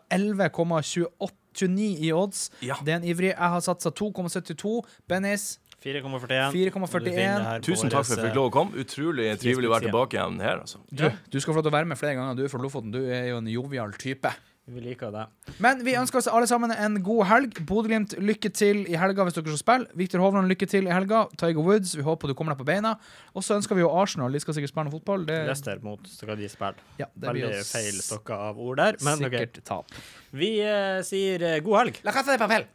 11,29 i odds. Ja. Det er en ivrig. Jeg har satsa 2,72. Bennis 4,41. 4,41. Tusen takk for at jeg fikk lov å komme. Utrolig trivelig å være tilbake igjen her. altså. Du, du skal få lov til å være med flere ganger. Du er fra Lofoten. Du er jo en jovial type. Vi liker det. Men vi ønsker oss alle sammen en god helg. Bodø-Glimt, lykke til i helga hvis dere skal spille. Viktor Hovland, lykke til i helga. Tiger Woods, vi håper du kommer deg på beina. Og så ønsker vi jo Arsenal. De skal sikkert spille noe fotball. Det, Leicester mot skal de spille. ja, det blir Veldig jo feil stokka av ord der, men sikkert tap. Vi eh, sier eh, god helg. La casa de papel.